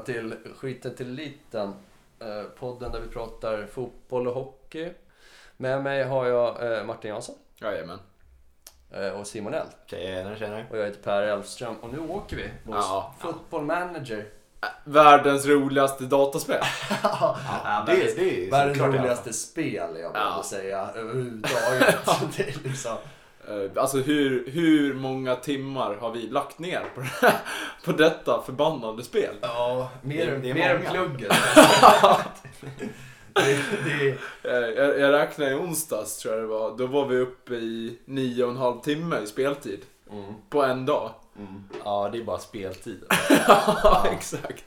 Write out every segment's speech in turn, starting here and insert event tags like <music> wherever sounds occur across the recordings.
välkomna till Skiten till liten. eh, Podden där vi pratar fotboll och hockey. Med mig har jag eh, Martin Jansson Jajamän. eh, och Simon Eld. Tjenare, tjenare. Och jag heter Per Elfström. Och nu åker vi hos Ja. Football Manager. Världens roligaste dataspel. <laughs> Ja, det, det är Världens roligaste spel jag Ja. vill säga överhuvudtaget. <laughs> det är liksom... Eh, Alltså hur, hur många timmar har vi lagt ner på, det här, på detta förbannade spel? Ja, mer, Det- det är mer än plugget. <laughs> det, det, Eh, Jag, jag räknade i onsdags tror jag det var. Då var vi uppe i nio och en halv timme i speltid. mm, På en dag. mm. Ja, det är bara speltid. <laughs> Ja, exakt.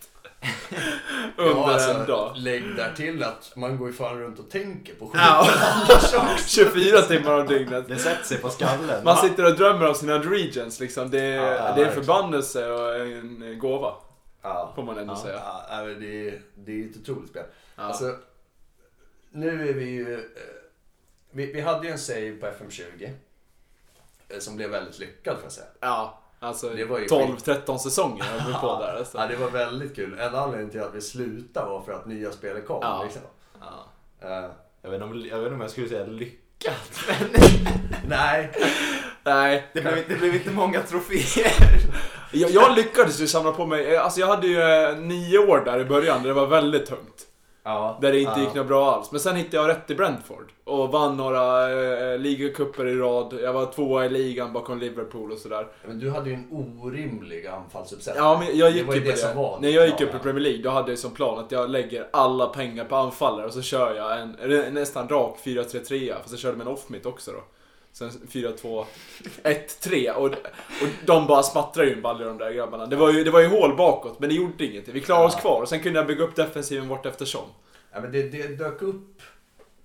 Under ja, alltså, en dag. Lägg där till att man går ju fan runt och tänker på skit. Ja. annars också. 24 timmar om dygnet. Det sätter sig på skallen. Man sitter och drömmer om sina regions liksom. Det är, Ja, det är en förbannelse och en gåva. Ja. Får man ändå Ja. säga. Ja, det, är, det är ett otroligt spel. Ja. Alltså, nu är vi ju... eh, Vi, vi hade ju en save på FM20. eh, Som blev väldigt lyckad får jag säga. Ja, alltså Det var ju 12-13 säsonger höll vi på där. Alltså. Ja, det var väldigt kul. En anledning till att vi slutade var för att nya spelet kom. Ja. Liksom. Ja. Eh, Jag vet, om, jag vet inte om jag skulle säga lyckat, <laughs> men nej, Nej, det blev, det blev inte många troféer. jag, jag lyckades ju samla på mig, alltså jag hade ju eh, nio år där i början där det var väldigt tungt. Ja, Där det inte ja. gick något bra alls. Men sen hittade jag rätt i Brentford. Och vann några eh, ligacuper i rad. Jag var tvåa i ligan bakom Liverpool och sådär. Men du hade ju en orimlig anfallsuppsättning. Ja, men jag gick det var ju det som var När jag gick upp i Premier League, då hade jag som plan att jag lägger alla pengar på anfallare och så kör jag en nästan rak 4-3-3. Fast jag körde med en off-mitt också då. Sen 4-2, 1-3 och, och de bara smattrar ju en ball i de där grabbarna. Det var ju, det var ju hål bakåt, men det gjorde ingenting. Vi klarade oss kvar och sen kunde jag bygga upp defensiven vart eftersom. Ja, men det, det dök upp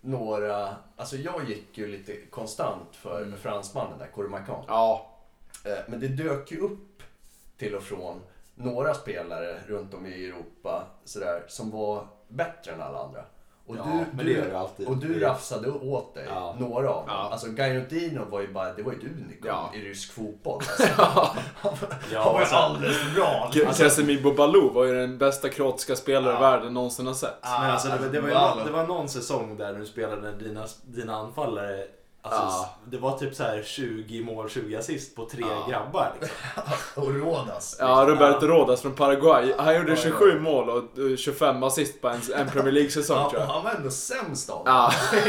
några... Alltså jag gick ju lite konstant för Mm. fransmannen där, Cormacan. Ja, Eh, Men det dök ju upp till och från några spelare runt om i Europa sådär, som var bättre än alla andra. Och Ja, du, men du, det gör det alltid. Och du rafsade åt dig Ja. några av dem. Ja. Alltså Gainotino var ju bara, det var ju ett unikum Ja. i rysk fotboll. <laughs> Alltså. Ja, Han var ju alltså- alldeles för bra. Alltså, Casemiro Balou var ju den bästa kroatiska spelare Ja. världen någonsin har sett. Ja, Men alltså, det, var- det, var ju det var någon säsong där du spelade dina, dina anfallare Alltså, Ja. Det var typ så här 20 mål, 20 assist på tre Ja. grabbar. Liksom. <laughs> Och Rodas. Ja, Roberto Rodas från Paraguay. Han gjorde Ja, 27 mål och eh, 25 assist på en, en Premier League-säsong Ja, tror och jag. han var ändå sämst av Ja. <laughs>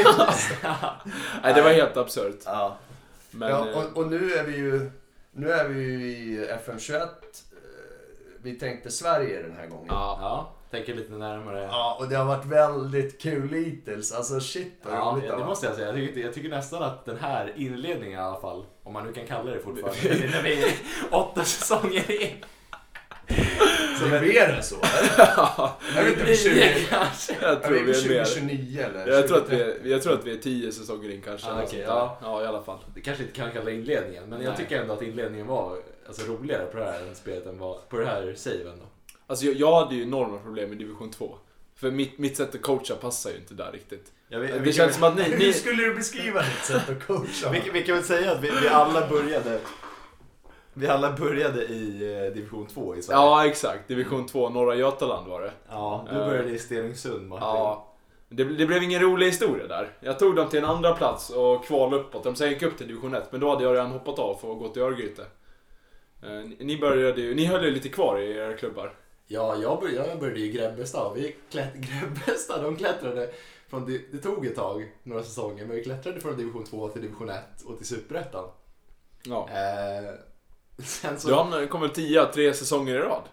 Nej, det var helt absurt. ja. Men, ja, eh, och, och nu är vi ju nu är vi ju i FM21. Eh, Vi tänkte Sverige den här gången. ja. Ja, tänker lite närmare. Ja, och det har varit väldigt kul hittills. Alltså shit vad Ja, roligt det, det det måste jag säga. Jag tycker, jag tycker nästan att den här inledningen i alla fall, om man nu kan kalla det fortfarande, när vi är åtta säsonger in. Så det är mer än så eller? <laughs> Jag vet inte, Nio 20, kanske. jag jag tror vi är mer. 2029 eller Jag tror, att vi 2030. är, jag tror att vi är 10 säsonger in kanske. Ah, sånt där. ja. ja, i alla fall. Det kanske inte kan kalla inledningen, men jag Nej. tycker ändå att inledningen var alltså, roligare på det här spelet än vad, på det här saven då. Alltså jag, jag hade ju enorma problem med division 2. För mitt, mitt sätt att coacha passar ju inte där riktigt. Jag vet, Det vi, känns som att ni... <laughs> Hur ni skulle du beskriva ditt sätt att coacha? vi, vi kan väl säga att vi, vi alla började vi alla började i eh, division 2 i Sverige. ja, exakt. Division 2, norra Götaland var det. ja du började i Stenungsund Martin. Ja. Det, det blev ingen rolig historia där. Jag tog dem till en andra plats och kval uppåt. De sen gick upp till division 1, men då hade jag redan hoppat av för att gå till Örgryte. Eh, ni- Ni började ju, ni höll ju lite kvar i era klubbar. Ja, jag började, jag började i Grebbestad. Vi klätt, <laughs> Grebbestad, de klättrade från, det tog ett tag, några säsonger, men vi klättrade från division 2 till division 1 och till superettan. Ja. Eh, <laughs> sen så... Du hamnade- kom väl 10 tre säsonger i rad?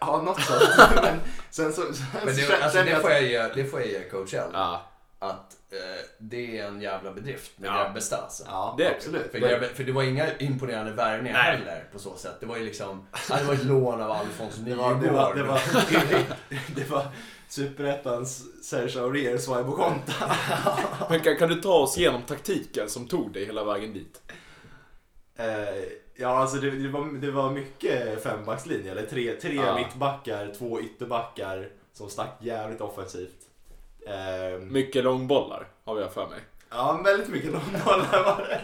Ja, något sånt. <laughs> men sen så... Sen Men så det, kände alltså, det, får jag ge, det får jag ge coach L. Ja. Att eh, det är en jävla bedrift med Ja. Grebbestad alltså. Ja, Det absolut. För, Grebbe, för det var inga imponerande värvningar heller på så sätt. Det var ju liksom, det var ett lån av Alfons Det Nygård. var, det var, det var, <laughs> det var superettans Serge Aurier Swipe Conta. <laughs> Men kan, kan du ta oss igenom taktiken som tog dig hela vägen dit? Eh, ja, alltså det, det, var, det var mycket fembackslinje, eller tre, tre Ja. mittbackar, två ytterbackar som stack jävligt offensivt. Eh, Mycket långbollar, har jag för mig. ja, väldigt mycket långbollar var det.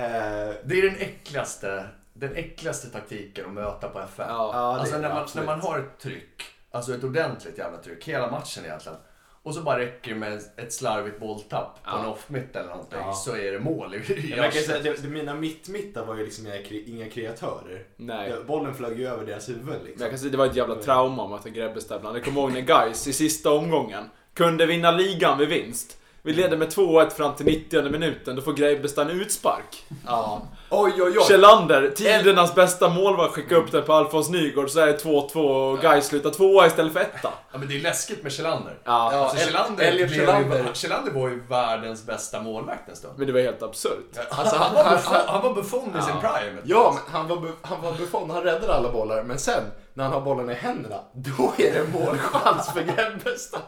Eh, Det är den äckligaste den äckligaste taktiken att möta på FM. Ja. Alltså är när man, när man har ett tryck, alltså ett ordentligt jävla tryck, hela matchen egentligen. Och så bara räcker det med ett slarvigt bolltapp på Ja. en off-mitt eller någonting, Ja. så är det mål jag kan säga att mina mittmittar var ju liksom inga, kre- inga kreatörer. Nej. Bollen flög ju över deras huvuden Men liksom. jag kan säga det var ett jävla trauma att möta Grebbestad ibland. Jag kommer ihåg när Guys i sista omgången kunde vinna ligan med vinst. Vi ledde med 2-1 fram till 90 minuten, då får Grebbestad en utspark. Ja. Oj, oj, oj. Kjellander, tidernas bästa målvakt, skickade upp den på Alfons Nygård så är det 2-2 och Guys slutar tvåa istället för etta. Ja men det är läskigt med Kjellander. Ja. Alltså, El- Kjellander, Elliot blev Kjellander. Kjellander var ju världens bästa målvakt en stund. men det var helt absurt. Alltså, han, var Buffon, han var Buffon i sin prime. Ja, men han var, han var Buffon, han räddade alla bollar. Men sen, när han har bollen i händerna, då är det målchans för Grebbestad.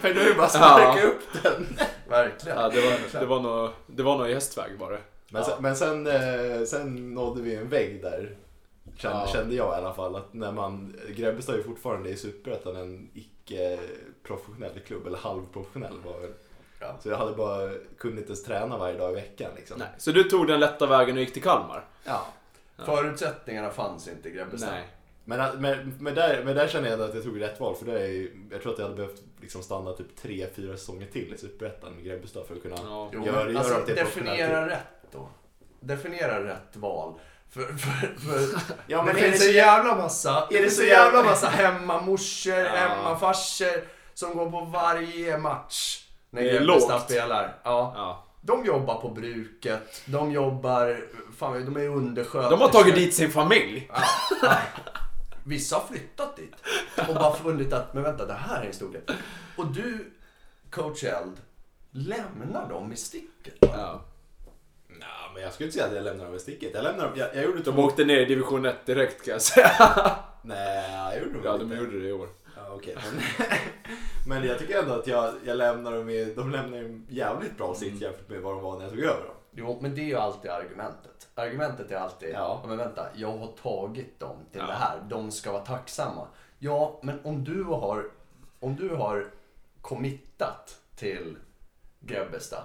För då är det bara att sparka Ja. upp den. Verkligen. Ja, det, var, det, var nog, det var nog i hästväg var det. Men, sen, men sen, eh, sen nådde vi en vägg där. Kände, Ja. kände jag i alla fall. Att när man, Grebbestad är ju fortfarande i Superettan en icke-professionell klubb. Eller halvprofessionell var väl. Ja. Så jag hade bara, kunde inte ens träna varje dag i veckan liksom. Nej. Så du tog den lätta vägen och gick till Kalmar? Ja. Förutsättningarna fanns inte i Grebbestad. Nej. Men, men, men, där, men där känner jag att jag tog rätt val. För det är, ju- jag tror att jag hade behövt liksom stanna typ tre, fyra säsonger till i Superettan med Grebbestad för att kunna Ja. Göra, göra alltså, professionellt definiera rätt då. Definiera rätt val. För, för, för <laughs> Ja, det finns det en så jävla massa, det är det så jävla massa hemmamorsor, Ja. hemmafarsor som går på varje match när Det är Grebbestad spelar. Ja. Ja. De jobbar på bruket, de jobbar, fan de är undersköterskor. De har tagit dit sin familj. Ja, <laughs> ja. Vissa har flyttat dit och bara funnit att, men vänta, det här är en stor del. Och du, coach Eld, lämnar dem i sticket. Ja. Ja, men jag skulle inte säga att jag lämnar dem i sticket. Jag lämnar dem, jag, jag gjorde De två... åkte ner i division 1 direkt kan jag säga. <laughs> Nej, jag gjorde dem Ja, inte. de gjorde det i år. Ja, okej. Men, <laughs> men jag tycker ändå att jag, jag lämnar dem i, de lämnar i en jävligt bra sitt jämfört med vad de var när jag tog över dem. Jo, men det är ju alltid argumentet. Argumentet är alltid, Ja. men vänta, jag har tagit dem till Ja. det här. De ska vara tacksamma. Ja, men om du har, om du har committat till Grebbestad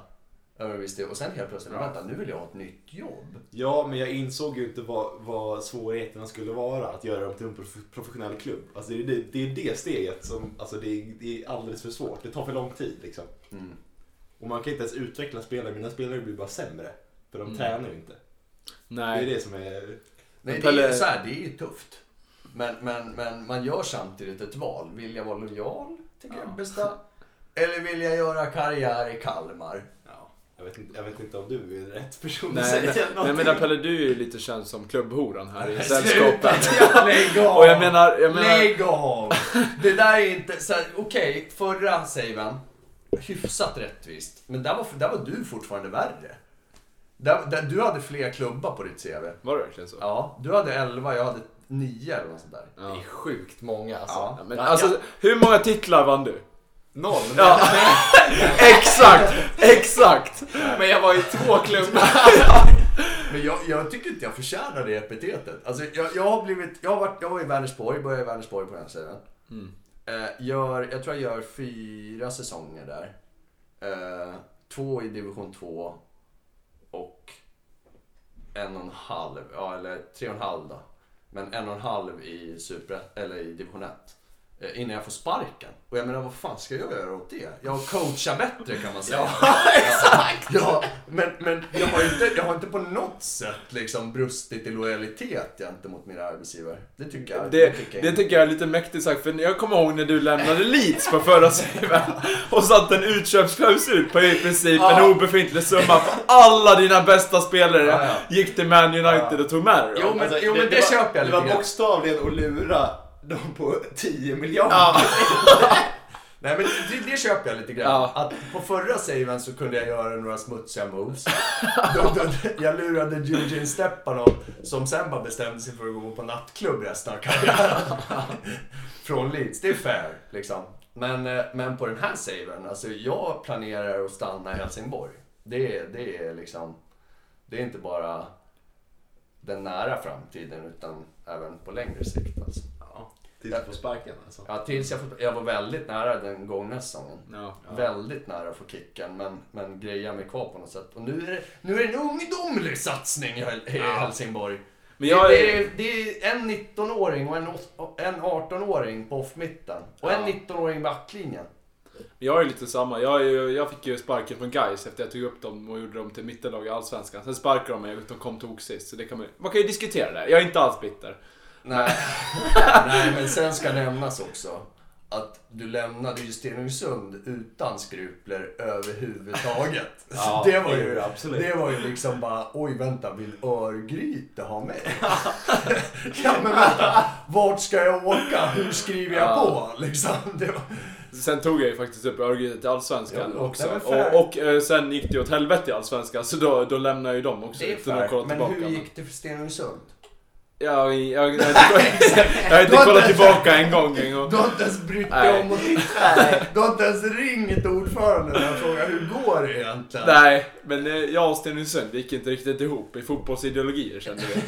över en viss del, och sen helt plötsligt, Ja. vänta, nu vill jag ha ett nytt jobb. Ja, men jag insåg ju inte vad, vad svårigheterna skulle vara att göra dem till en prof- professionell klubb. Alltså det är det, det, är det steget som, alltså det är, det är alldeles för svårt. Det tar för lång tid liksom. Mm. Och man kan inte ens utveckla spelare, mina spelare blir bara sämre. För de Mm. tränar ju inte. Det är Nej. det som är... Nej, Men det är, så här, det är ju tufft. Men, men, men man gör samtidigt ett val. Vill jag vara lojal till Ja. Grebbestad? Eller vill jag göra karriär i Kalmar? Ja, jag, vet inte, jag vet inte om du är rätt person att Nej, säga nej, nej någonting. men där, Pelle, du är ju lite känd som klubbhoran här i Nej, sällskapet. Lägg av! Och jag menar, jag menar... Lägg av! <laughs> Det där är inte... Okej, förra saven, hyfsat rättvist. Men där var, där var du fortfarande värre. Där, där, du hade fler klubbar på ditt CV. Var det verkligen så? Ja, du hade 11, jag hade 9 eller något sånt där. Ja. Det är sjukt många alltså. Ja. Ja, men, Ja, alltså, ja. hur många titlar vann du? Noll. Ja. <laughs> exakt! Exakt! Men jag var i två klubbar. <laughs> Men jag, jag tycker inte jag förtjänar det epitetet. Alltså, jag, jag har blivit... Jag, har varit, jag var i Vänersborg, började i Vänersborg på den sidan. Mm. Eh, gör, jag tror jag gör fyra säsonger där. Eh, två i division 2 och en och en halv, ja eller tre och en halv då. Men en och en halv i, super, eller i division 1. Eh, innan jag får sparken. Och jag menar vad fan ska jag göra åt det? Jag coachar bättre kan man säga. Ja, <laughs> exakt! Ja, men, men jag, har inte, jag har inte på något sätt liksom brustit i lojalitet gentemot mina arbetsgivare. Det tycker jag. Det, tycker jag det tycker jag är lite mäktigt sagt, för jag kommer ihåg när du lämnade Leeds på förra saven och satte en utköpsklausul på i princip en Ja. obefintlig summa för alla dina bästa spelare Ja, ja. gick till Man United Ja. och tog med dig. Jo, men- jo, men det var, köper jag Det var bokstavligen att lura dem på 10 miljarder. Ja. <laughs> Nej men det, det köper jag lite grann. Ja. Att på förra saven så kunde jag göra några smutsiga moves. <laughs> då, då, jag lurade Eugene Stepanov som sen bara bestämde sig för att gå på nattklubb resten av karriären. <laughs> Från Leeds. Det är fair liksom. Men, eh, men på den här saven, alltså jag planerar att stanna i Helsingborg. Det, är- det är liksom, det är inte bara den nära framtiden utan även på längre sikt alltså. Ja, tills du får sparken alltså. Ja, tills jag, får- jag var väldigt nära den gångna säsongen. Ja. Väldigt nära att få kicken, men, men grejar mig kvar på något sätt. Och nu är det, nu är det en ungdomlig satsning i, Hel- i Ja. Helsingborg. Men Det, jag det, är... är, det är en 19-åring och en, åt- en 18-åring på off-mitten. Och en Ja. 19-åring i backlinjen. Jag är lite samma. Jag, jag fick ju sparken från Gais efter jag tog upp dem och gjorde dem till mittenlag i Allsvenskan. Sen sparkade de mig och de kom tok sist. Så det kan man, man kan ju diskutera det. Jag är inte alls bitter. Nej. <laughs> Nej, men sen ska nämnas också att du lämnade ju Stenungsund utan skrupler överhuvudtaget. Ja, det, var ju, absolut. det var ju liksom bara, oj vänta, vill Örgryte ha mig? <laughs> ja men vänta, vart ska jag åka? Hur skriver jag Ja. på? Liksom, det var, Sen tog jag ju faktiskt upp Örgryte till Allsvenskan Ja, också. Och, och eh, sen gick det åt helvete i Allsvenskan. Så då, då lämnade jag ju dem också. det är fair. Men hur gick det för Stenungsund? Jag, jag, jag, har inte kollat- jag har inte kollat tillbaka en gång. En gång. Du har inte ens brytt dig om att titta. Du har inte ens ringt ordföranden och frågat hur går det egentligen? Nej, men jag och Stenungsund det gick inte riktigt ihop i fotbollsideologier kände vi.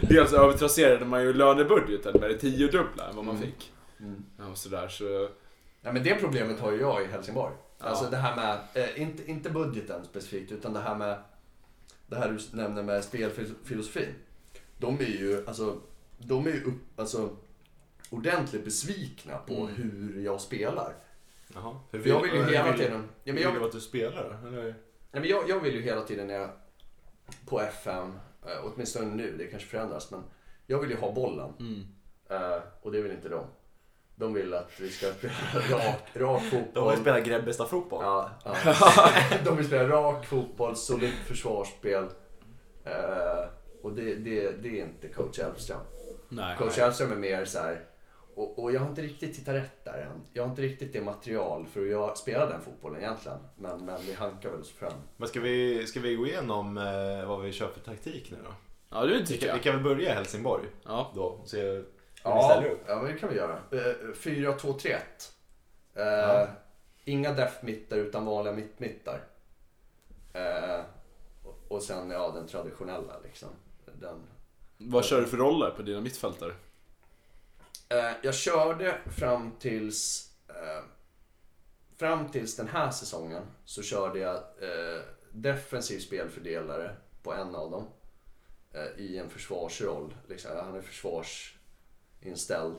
Dels övertrasserade man ju lönebudgeten med det tiodubbla än vad man Mm. fick. Mm. Ja, och sådär, så... Ja, men det problemet har ju jag i Helsingborg. Ja. Alltså det här med, eh, inte, inte budgeten specifikt, utan det här med, det här du nämner med spelfilosofin. De är ju, alltså, de är ju upp, alltså, ordentligt besvikna på Mm. hur jag spelar. Jaha. Hur För jag vill ju hela vill- tiden, ja, men vill jag, du att du spelar? Eller? Ja, men jag, jag vill ju hela tiden när jag, på FM, eh, åtminstone nu, det kanske förändras, men jag vill ju ha bollen. Mm. Eh, och det vill inte de. De vill att vi ska spela <laughs> rak, rak De fotboll. har ju spelat Grebbestad fotboll. Ja, ja. <laughs> De vill spela rak fotboll, solidt försvarsspel. Eh, och det, det, det är inte coach Elfström. Nej. Coach Elfström är mer så här. Och, och jag har inte riktigt hittat rätt där än. Jag har inte riktigt det material för att jag spela den fotbollen egentligen. Men, men vi hankar väl oss fram. Men ska vi, ska vi gå igenom eh, vad vi kör för taktik nu då? Ja, det Vi tycker kan, vi jag. kan väl börja i Helsingborg Ja. då och se hur vi Ja, ställer upp. ja, men det kan vi göra. Eh, 4-2-3-1. Eh, Ja. Inga def-mittar utan vanliga mitt-mittar. Eh, och- och sen ja, den traditionella liksom. Den, Vad kör du för roller på dina mittfältare? Eh, jag körde fram tills... Eh, fram tills den här säsongen så körde jag eh, defensiv spelfördelare på en av dem. Eh, I en försvarsroll. Liksom. Han är försvarsinställd.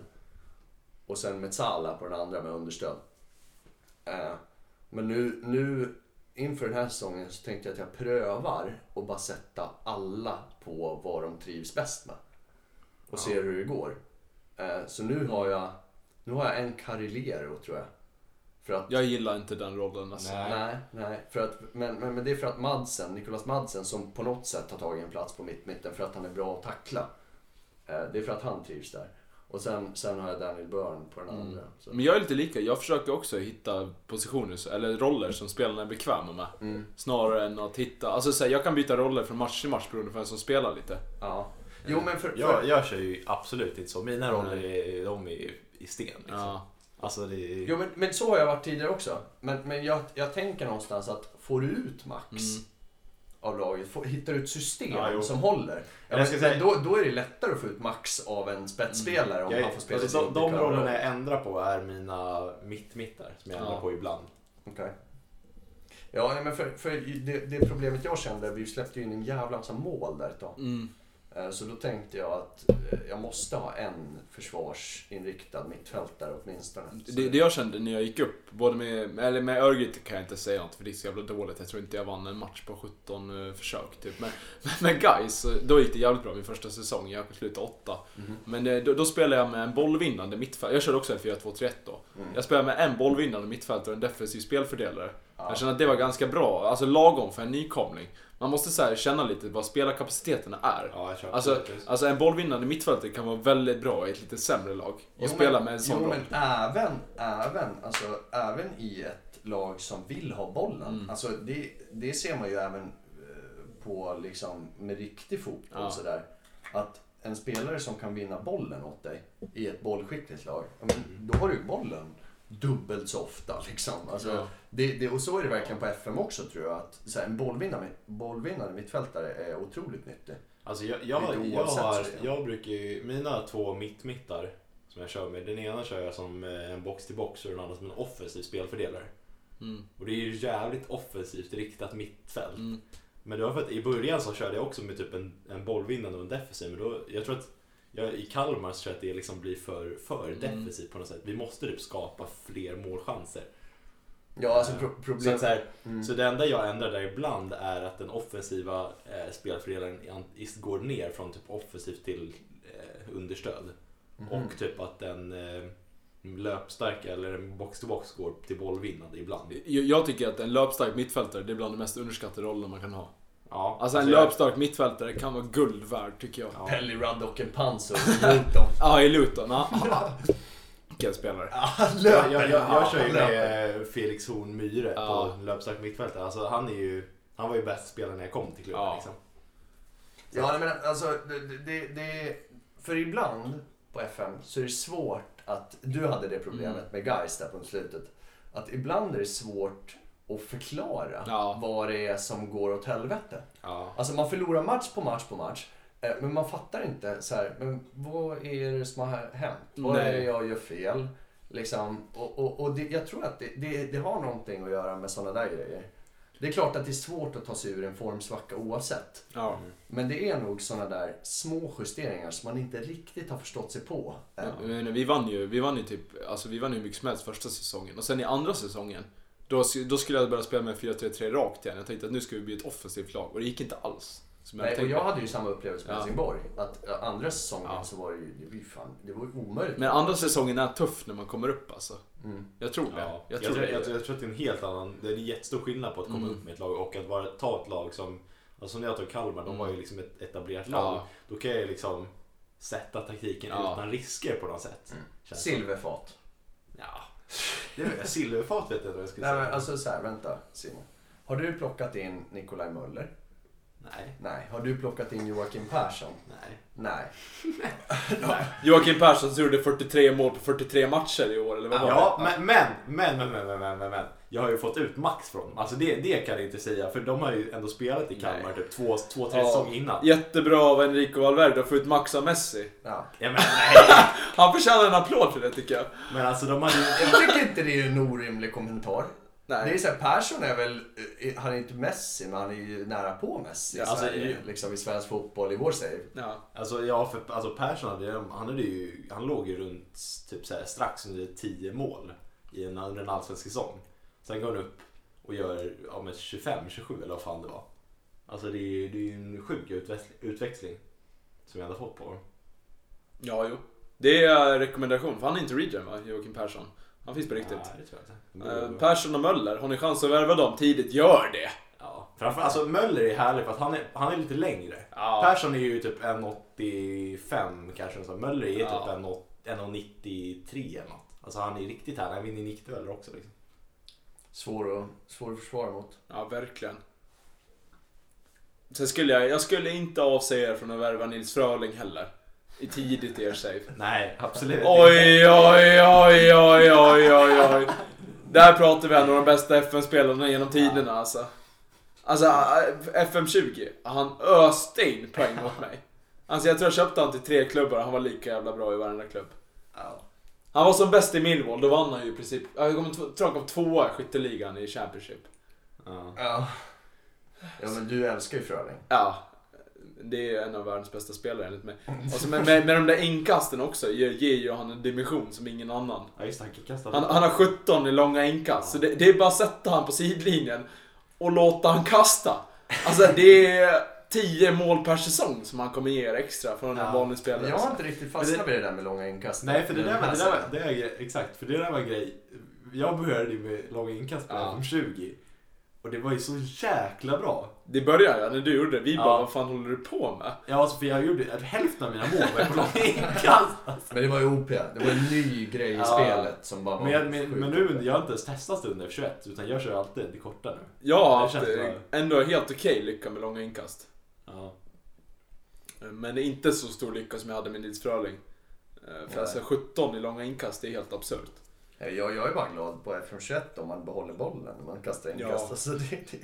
Och sen Metsala på den andra med understöd. Eh, men nu, nu inför den här säsongen så tänkte jag att jag prövar och bara sätta alla på vad de trivs bäst med. Och ser hur det går. Eh, Så nu har jag, nu har jag en Carilero tror jag. För att, Jag gillar inte den rollen alltså. Nej. nej, nej. För att, men, men, men det är för att Madsen, Nicolas Madsen som på något sätt har tagit en plats på mitt mitten för att han är bra att tackla. Eh, Det är för att han trivs där. Och sen, sen har jag Daniel Byrne på den andra. Så. Men jag är lite lika. Jag försöker också hitta positioner, eller roller som spelarna är bekväma med. Mm, Snarare än att hitta... Alltså så här, jag kan byta roller från match till match beroende på vem som spelar lite. ja. Jo men för, för, Jag, jag kör ju absolut inte så. Mina roller är, de är ju i sten liksom. Ja. Alltså det är... Jo men, men så har jag varit tidigare också. Men, men jag, jag tänker någonstans att får du ut max Mm. Av laget, får, hittar du ett system Ja, som håller. Ja, Jag men, säga- då, då är det lättare att få ut max av en spetsspelare om jag, han får spela alltså, de, de rollerna jag ändrar på är mina mitt-mittar som jag ändrar Ja. på ibland. Okej. Ja, men för, för det, det problemet jag kände, vi släppte ju in en jävla massa mål där ett tag. Mm. Eh, Så då tänkte jag att eh, jag måste ha en försvarsinriktad mittfältare åtminstone. Det, det jag kände när jag gick upp, både med, eller med Örgryte kan jag inte säga något för det är så jävla dåligt. Jag tror inte jag vann en match på 17 eh, försök typ. Men <laughs> med Gais, då gick det jävligt bra min första säsong. Jag slutade åtta. Mhm. Men då, då spelade jag med en bollvinnande mittfältare. Jag körde också en 4-2-3-1 då. Mm. Jag spelade med en bollvinnande mittfältare och en defensiv spelfördelare. Ja. Jag känner att det var ganska bra, alltså lagom för en nykomling. Man måste så känna lite vad spelarkapaciteterna är. Ja, Alltså, absolut. alltså en bollvinnande mittfältare kan vara väldigt bra i ett lite sämre lag. Och Jo, spela men- med en sån Jo, roll. men även, även, alltså, även i ett lag som vill ha bollen. Mm. Alltså, det, det ser man ju även eh, på liksom, med riktig fotboll. Ja. Sådär, att en spelare som kan vinna bollen åt dig i ett bollskickligt lag, då har du ju bollen dubbelt så ofta. Liksom. Alltså, Ja. det, det, och så är det verkligen på FM också tror jag. Att, så här, en bollvinnare, bollvinnare mittfältare är otroligt nyttig. Alltså jag, jag, jag, har, jag brukar ju, mina två mitt-mittar som jag kör med, den ena kör jag som eh, en box-till-box och den andra som en offensiv spelfördelare. Mm. Och det är ju jävligt offensivt riktat mittfält. Mm. Men det var för att i början så körde jag också med typ en, en bollvinnande och en defensiv. Men då, jag tror att jag, i Kalmar så tror jag att det liksom blir för, för Mm. defensivt på något sätt. Vi måste typ skapa fler målchanser. Ja, alltså pro- Så, att problemet... så, här, Mm. så det enda jag ändrar där ibland är att den offensiva eh, is- går ner från typ offensivt till eh, understöd. Mhm. Och typ att den eh, löpstarka eller en box-to-box går till bollvinnande ibland. Jag, jag tycker att en löpstark mittfältare, det är bland de mest underskattade rollerna man kan ha. Ja, Alltså en jag- löpstark mittfältare kan vara guld värd tycker jag. Ja. Pelly Ruddock and Panzo i Luton. <laughs> Ja, i Luton. Ja. Vilken spelare. Jag, jag, jag, jag kör ju med Felix Horn Myhre Ja. på löpstark mittfältare. Alltså han är ju, han var ju bäst spelare när jag kom till klubben Ja. liksom. Ja, men alltså, det, det, det, för ibland på FM så är det svårt att, du hade det problemet Mm. med guys där på slutet, att ibland är det svårt att förklara Ja. vad det är som går åt helvete. Ja. Alltså man förlorar match på match på match, eh, men man fattar inte så här, men vad är det som har hänt? Vad är det jag gör fel? Liksom, och och, och det, jag tror att det, det, det har någonting att göra med sådana där grejer. Det är klart att det är svårt att ta sig ur en formsvacka oavsett. Ja. Men det är nog sådana där små justeringar som man inte riktigt har förstått sig på. än. Men vi vann ju, vi vann ju typ, alltså vi vann ju hur mycket som helst första säsongen. Och sen i andra säsongen, då, då skulle jag börja spela med 4-3-3 rakt igen. Jag tänkte att nu ska vi bli ett offensivt lag. Och det gick inte alls. Som Nej, och jag hade ju samma upplevelse med Ja. Helsingborg. Att äh, andra säsongen Ja. så var det ju, det var ju fan, det var omöjligt. Men andra säsongen är tuff när man kommer upp alltså. Mm. Jag tror det. Ja, Jag tror jag, det. jag, jag tror att det är en helt annan, det är en jättestor skillnad på att komma Mm. upp med ett lag och att vara, ta ett lag som, alltså som jag tog Kalmar, de Mm. var ju liksom ett etablerat lag. Ja. Då kan jag liksom sätta taktiken Ja. utan risker på något sätt. Mm. Silverfat. Ja. Det är, silverfat vet jag inte vad jag skulle Nej, säga. men alltså så här, vänta Simon. Har du plockat in Nikolaj Möller? Nej. Nej. Har du plockat in Joakim Persson? Nej. Nej. <laughs> Joakim Persson så gjorde 43 mål på 43 matcher i år, eller vad var Ja, det? men, men, men, men, men, men, men, men. Jag har ju fått ut max från dem. Alltså det, det kan jag inte säga, för de har ju ändå spelat i Kalmar Nej. typ två, två tre Ja. säsonger innan. Jättebra av Enrico Valverde att få ut max av Messi. Ja. Ja, men, nej. <laughs> Han förtjänar en applåd för det tycker jag. men alltså de hade ju... Jag tycker inte det är en orimlig kommentar. Det är Nej. så här, Persson är väl, han är inte Messi, men han är ju nära på Messi i Ja, alltså, Sverige, ju- liksom i svensk fotboll i vår save. Ja. Alltså ja, för alltså Persson hade, han hade ju, han låg ju runt typ så här, strax under 10 mål i en, under en allsvensk säsong. Sen går han upp och gör ja, med 25-27 eller vad fan det var. Alltså det är ju det är ju en sjuk utväxling, utväxling som jag hade fått på honom. Ja, jo. Det är rekommendation, för han är inte regen va, Joakim Persson. Han finns på riktigt. Nej, det tror jag inte. Eh, Persson och Möller, har ni chans att värva dem tidigt, gör det! Ja, framför, alltså Möller är härlig för att han är, han är lite längre. Ja. Persson är ju typ 1,85 kanske. Så Möller är Ja. typ 1,93 eller något. Alltså han är riktigt härlig. Han vinner nickdueller också liksom. Svår att, svår att försvara mot. Ja, verkligen. Sen skulle jag, jag skulle inte avsäga er från att värva Nils Fröling heller. I tidigt i er save. Nej, absolut Oj, oj, oj, oj, oj, oj, oj. Där pratar vi en av de bästa FN-spelarna genom tiderna alltså. Alltså FM20, han öste in poäng mot mig. Alltså jag tror jag köpte han till tre klubbar han var lika jävla bra i varenda klubb. Ja. Han var som bäst i Millwall, då vann han ju i princip, jag kommer två- tror han kom tvåa i skytteligan i Championship. Ja. Ja. Ja men du älskar ju Fröling. Ja, det är en av världens bästa spelare enligt mig. Och så med, med, med de där inkasten också ger, ger ju han en dimension som ingen annan. Ja just han. Han, han har 17 i långa inkast, så det, det är bara att sätta han på sidlinjen och låta han kasta. Alltså det är 10 mål per säsong som han kommer ge er extra från en Ja. vanlig spelare. Jag har inte riktigt fastnat det- vid det där med långa inkast. Nej för det där, Den var, här det där var, det är, grej- exakt, för det där var en grej. Jag började ju med långa inkast på Ja. ja. 20 Och det var ju så jäkla bra. Det började ja, när du gjorde det. Vi Ja. bara, vad fan håller du på med? Ja alltså för jag gjorde, hälften av mina mål var på långa inkast. <laughs> Men det var ju OP. Det var en ny grej i Ja. spelet som bara var Men, jag, men, men nu, jag har inte ens testat under 21 utan jag kör alltid det korta nu. Jag har Det eh, ändå helt okej lycka med långa inkast. Ja. Men inte så stor lycka som jag hade med Nils Fröling. Eh, För alltså 17 i långa inkast, det är helt absurt. Jag, jag är bara glad på FM21 om man behåller bollen när man kastar inkast. Ja. Alltså det, det,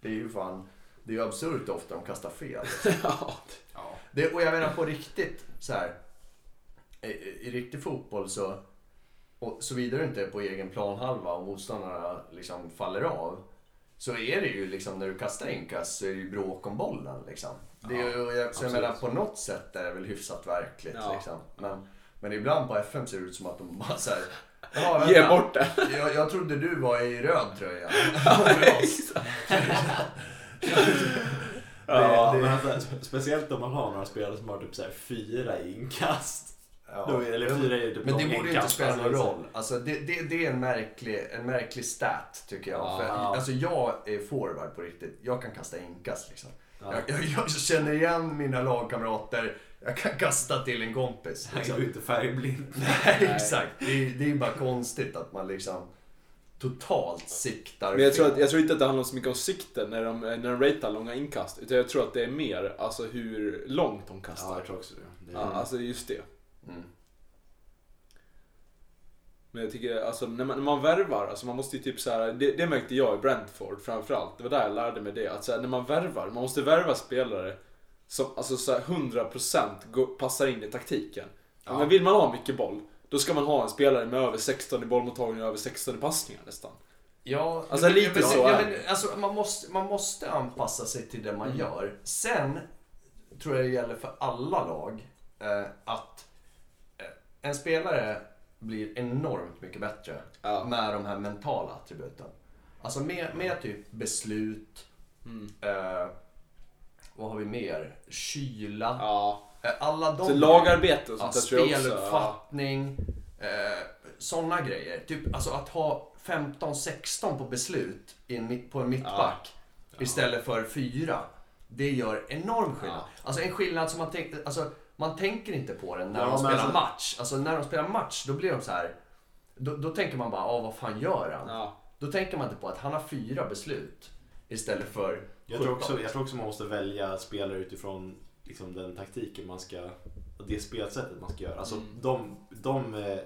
det är ju fan... Det är ju absurt ofta de kastar fel. <laughs> ja. ja. Det, och jag menar på riktigt så här. I, i riktig fotboll så, och såvida du inte är på egen planhalva och motståndarna liksom faller av. så är det ju liksom när du kastar inkast så är det ju bråk om bollen liksom. Det är, Ja, ju- så jag menar på något sätt är det väl hyfsat verkligt Ja. liksom. Men, men ibland på FM ser det ut som att de bara såhär Ja, Ge bort det. Jag, jag trodde du var i röd tröja. <laughs> Ja, <laughs> det, men alltså, speciellt om man har några spelare som har typ så här fyra inkast. Ja. Då är, eller fyra är typ Men det borde inte spela någon är så- roll. Alltså det, det, det är en märklig, en märklig stat tycker jag. Ja. För, alltså jag är forward på riktigt. Jag kan kasta inkast liksom. Ja. Jag, jag, jag känner igen mina lagkamrater. Jag kan kasta till en kompis. Han är Liksom. ju inte färgblind. <laughs> Nej, exakt. Det är, det är bara konstigt att man liksom totalt siktar Men jag tror, att, jag tror inte att det handlar så mycket om sikten när de, när de ratear långa inkast. Utan jag tror att det är mer alltså hur långt de kastar. Ja, jag tror också det. det Ja, alltså just det. Mm. Men jag tycker, alltså när man, när man värvar, alltså man måste ju typ så här, det, det märkte jag i Brentford framförallt. Det var där jag lärde mig det. Att så här, när man värvar, man måste värva spelare som alltså så här 100% går, passar in i taktiken. Ja. Men vill man ha mycket boll, då ska man ha en spelare med över 16 i bollmottagning och över 16 i passningar nästan. Ja, Alltså, lite men, så ja, men, alltså, man, måste, man måste anpassa sig till det man Mm. gör. Sen tror jag det gäller för alla lag eh, att en spelare blir enormt mycket bättre Ja. med de här mentala attributen. Alltså med, med typ beslut, Mm. eh, vad har vi mer? Kyla. Ja. Eh, alla de Så lagarbete och Ja, sånt. Ja. speluppfattning, eh, sådana grejer. Typ alltså att ha 15-16 på beslut på en mittback istället för 4. Det gör enorm skillnad. Ja. Alltså en skillnad som man tänker, alltså man tänker inte på den när Ja, de spelar alltså- match. Alltså när de spelar match, då blir de så här. Då, då tänker man bara, ah, vad fan gör han? Ja. Då tänker man inte på att han har fyra beslut istället för Jag tror, 17. också, jag tror också man måste välja spelare utifrån liksom, den taktiken man ska, det spelsättet man ska göra. Alltså Mm. de, de, eh,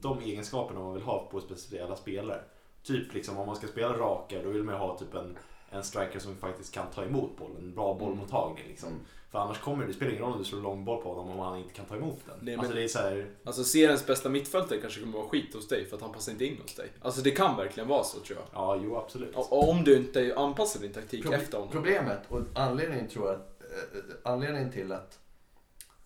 de egenskaperna man vill ha på speciella spelare. Typ liksom om man ska spela raka, då vill man ju ha typ en, en striker som faktiskt kan ta emot bollen. En bra bollmottagning liksom. Mm. För annars kommer det, det spelar ingen roll om du slår lång boll på honom om han inte kan ta emot den. Nej, men- Alltså det är så här, Alltså seriens bästa mittfältare kanske kommer vara skit hos dig för att han passar inte in hos dig. Alltså det kan verkligen vara så tror jag. ja jo absolut. Och, och om du inte anpassar din taktik Proble- efter honom. Problemet och anledningen, tror jag, att, eh, anledningen till att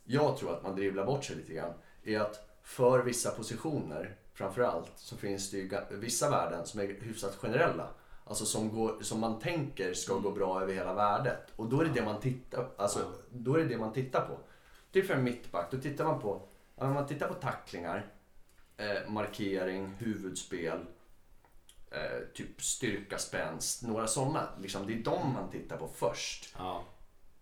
jag tror att man dribblar bort sig lite grann är att för vissa positioner framförallt så finns det ju vissa värden som är hyfsat generella. Alltså som, går, som man tänker ska gå bra över hela värdet. Och då är det det man tittar, alltså, då är det det man tittar på. Typ för en mittback, då tittar man på, man tittar på tacklingar, eh, markering, huvudspel, eh, typ styrka, spänst, några sådana. Liksom, det är de man tittar på först. Ja.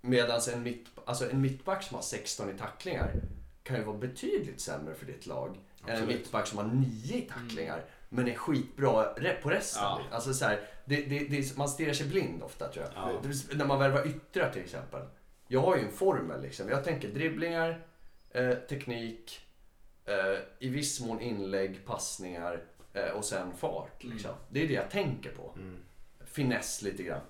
Medan en, mitt, alltså en mittback som har 16 i tacklingar kan ju vara betydligt sämre för ditt lag än en Absolut. mittback som har 9 i tacklingar men är skitbra på resten. Ja. Alltså så här, det, det, det, man stirrar sig blind ofta tror jag. Ja. Det- När man värvar yttrar till exempel. Jag har ju en formel liksom. Jag tänker dribblingar, eh, teknik, eh, i viss mån inlägg, passningar eh, och sen fart. Liksom. Det är det jag tänker på. Mm. Finess lite grann.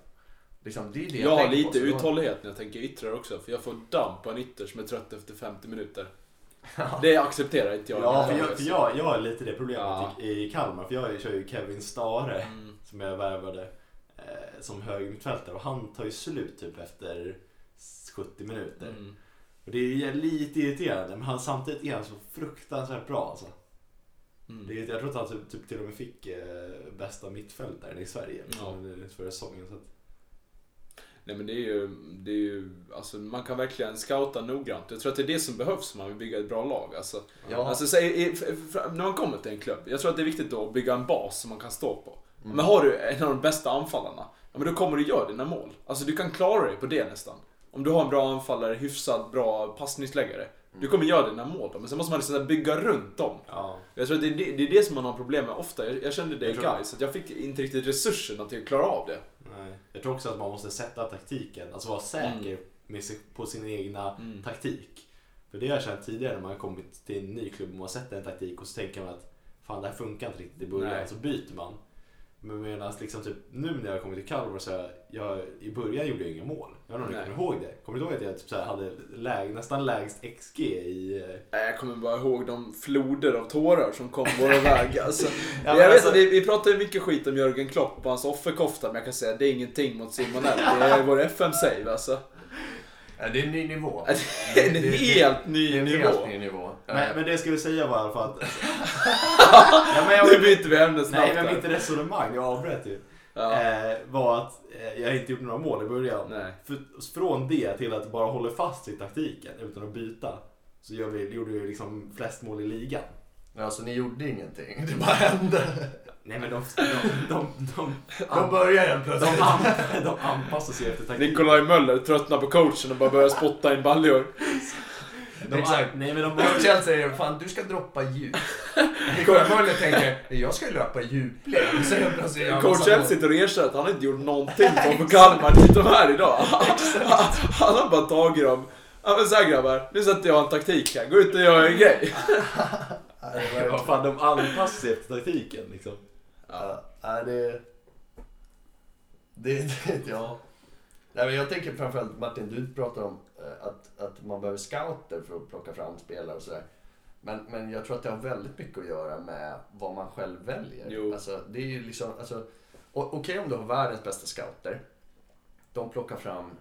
Liksom, det är det Jag har tänker lite på, uthållighet när jag tänker yttrar också. För jag får damp på en ytter som är trött efter 50 minuter. Det accepterar inte jag. Ja, för jag, för jag, jag har lite det problemet Ja. i, i Kalmar. För jag kör ju Kevin Stare Mm. Som jag värvade eh, som högermittfältare och han tar ju slut typ efter 70 minuter. Mm. Och det är lite irriterande men han, samtidigt är han så fruktansvärt bra alltså. Mm. Det är, jag tror att han typ, typ till och med fick eh, bästa mittfältaren i Sverige Ja. ja. förra säsongen. Så att, Nej men det är ju, det är ju, alltså man kan verkligen scouta noggrant. Jag tror att det är det som behövs om man vill bygga ett bra lag. Alltså, Ja. alltså så, i, i, när man kommer till en klubb, jag tror att det är viktigt då att bygga en bas som man kan stå på. Mm. Men har du en av de bästa anfallarna, ja, men då kommer du göra dina mål. Alltså du kan klara dig på det nästan. Om du har en bra anfallare, hyfsat bra passningsläggare. Du kommer göra dina mål då, men sen måste man liksom bygga runt dem. ja. Jag tror att det är det, det, är det som man har problem med ofta. Jag, jag kände det i guys att jag fick inte riktigt resurserna till att klara av det. Nej. Jag tror också att man måste sätta taktiken, alltså vara säker med sig, på sin egna Mm. taktik. För det har jag känt tidigare när man har kommit till en ny klubb och man har sett en taktik och så tänker man att fan det här funkar inte riktigt i början, så byter man. Men medan liksom typ, nu när jag kommer till Kalmar så jag, jag, i början gjorde jag inga mål. Jag vet inte om Nej. kommer ihåg det? Kommer du ihåg att jag typ så här hade läg, nästan lägst XG i... eh, Nej, Jag kommer bara ihåg de floder av tårar som kom vår väg. <laughs> Alltså, Ja, jag vet, alltså- att vi, vi pratar ju mycket skit om Jörgen Klopp och hans offerkofta, men jag kan säga att det är ingenting mot Simonell. Det är vår FM-save alltså. Ja, det är en ny nivå. <laughs> Det är en helt ny nivå. helt ny nivå. Men, men det jag skulle säga var i alla fall att... <laughs> ja, men Nu jag, byter vi ämne snabbt nej, men mitt resonemang, jag avbröt ju. Ja. Eh, var att eh, jag inte gjort några mål i början. Nej. För, från det till att bara hålla fast vid taktiken utan att byta. Så gör vi, gjorde vi liksom flest mål i ligan. Alltså ni gjorde ingenting. <laughs> Det bara hände. Nej men de, de, de, de, De börjar helt de, plötsligt. an, de anpassar sig efter taktiken. Nikolaj Möller tröttnar på coachen och bara börjar spotta in baljor. De, Exakt. Nej men de Coachen säger fan du ska droppa djup. <laughs> Nikolaj Möller tänker jag ska ju löpa djupled. Coach mål. sitter och erkänner att han inte gjort någonting för att få Kalmar dit de är idag. <laughs> Han, har bara tagit dem. Ja men såhär grabbar, nu sätter jag en taktik här. Gå ut och gör en grej. <laughs> Vad fan, de anpassar sig efter taktiken liksom. Ja, nej, det... Det, det, ja. Nej, men jag tänker framförallt, Martin, du pratar om eh, att, att man behöver scouter för att plocka fram spelare och sådär. Men, men jag tror att det har väldigt mycket att göra med vad man själv väljer. Jo. Alltså, det är ju liksom, alltså, Okej om du har världens bästa scouter. De plockar fram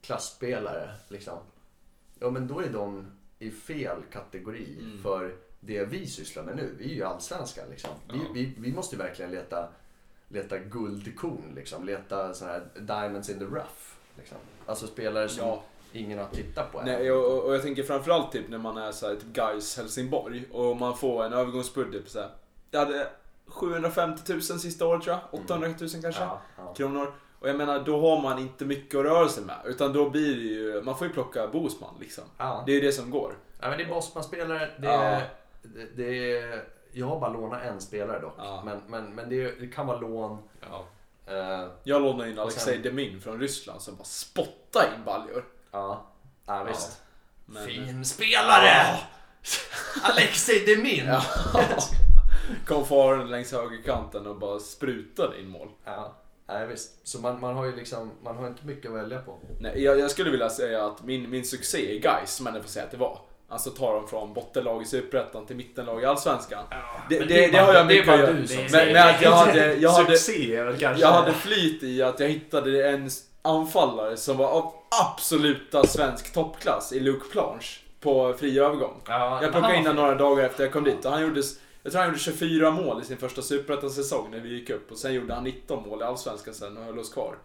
klassspelare, liksom. Ja, men då är de i fel kategori Mm. för det vi sysslar med nu. Vi är ju allsvenska liksom. Vi, Ja. vi, vi måste ju verkligen leta, leta guldkorn liksom. Leta sådana här diamonds in the rough. Liksom. Alltså spelare som Ja. ingen har tittat på. Nej, och, och jag tänker framförallt typ när man är så här, typ Gais Helsingborg och man får en övergångsbudget på så här. Jag hade 750 000 sista året tror jag. 800 000 kanske. ja, ja. Kronor. Och jag menar, då har man inte mycket att röra sig med. Utan då blir det ju, man får ju plocka Bosman liksom. Det är ju det som går. ja, men det är Bosman-spelare. Det, är- det, det är, jag har bara lånat en spelare dock. Ja. Men, men, men det, det kan vara lån. Ja. Eh, Jag lånade in Alexej sen- Demin från Ryssland som bara spottade in baljor. ja. ja, visst. Men, Fin spelare! <laughs> Alexej Demin! Ja. Kom faren längs högerkanten och bara sprutade in mål. Ja, nej, visst. Så man, man har ju liksom, man har inte mycket att välja på. Nej, jag, jag skulle vilja säga att min, min succé i Gais, som man får säga att det var. Alltså ta dem från bottenlag i Superettan till mittenlag i Allsvenskan. det, men det, det det, bara- har jag det mycket att göra. Men, men att jag hade, jag hade, jag hade flyt i att jag hittade en anfallare som var av absoluta svensk toppklass i Luke Planche på fri övergång. Ja, Jag plockade in honom några dagar efter jag kom dit och han gjorde, jag tror han gjorde 24 mål i sin första superettan-säsong när vi gick upp och sen gjorde han 19 mål i Allsvenskan sen och höll oss kvar.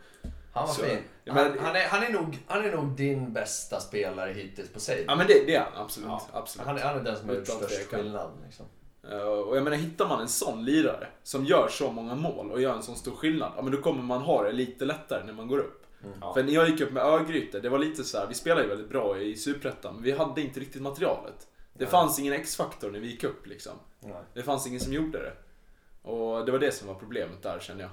Han var Så- fin. Han, men- han, är, han, är nog, han är nog din bästa spelare hittills på save. Ja men det, det är han absolut. Ja. absolut. Han, är, han är den som har gjort störst skillnad. Liksom. Eh, Och jag menar, hittar man en sån lirare som gör så många mål och gör en sån stor skillnad, ja men då kommer man ha det lite lättare när man går upp. Ja. För när jag gick upp med Örgryte, det var lite så här, vi spelade ju väldigt bra i Superettan, men vi hade inte riktigt materialet. Det Nej. fanns ingen X-faktor när vi gick upp liksom. Nej. Det fanns ingen som gjorde det. Och det var det som var problemet där känner jag.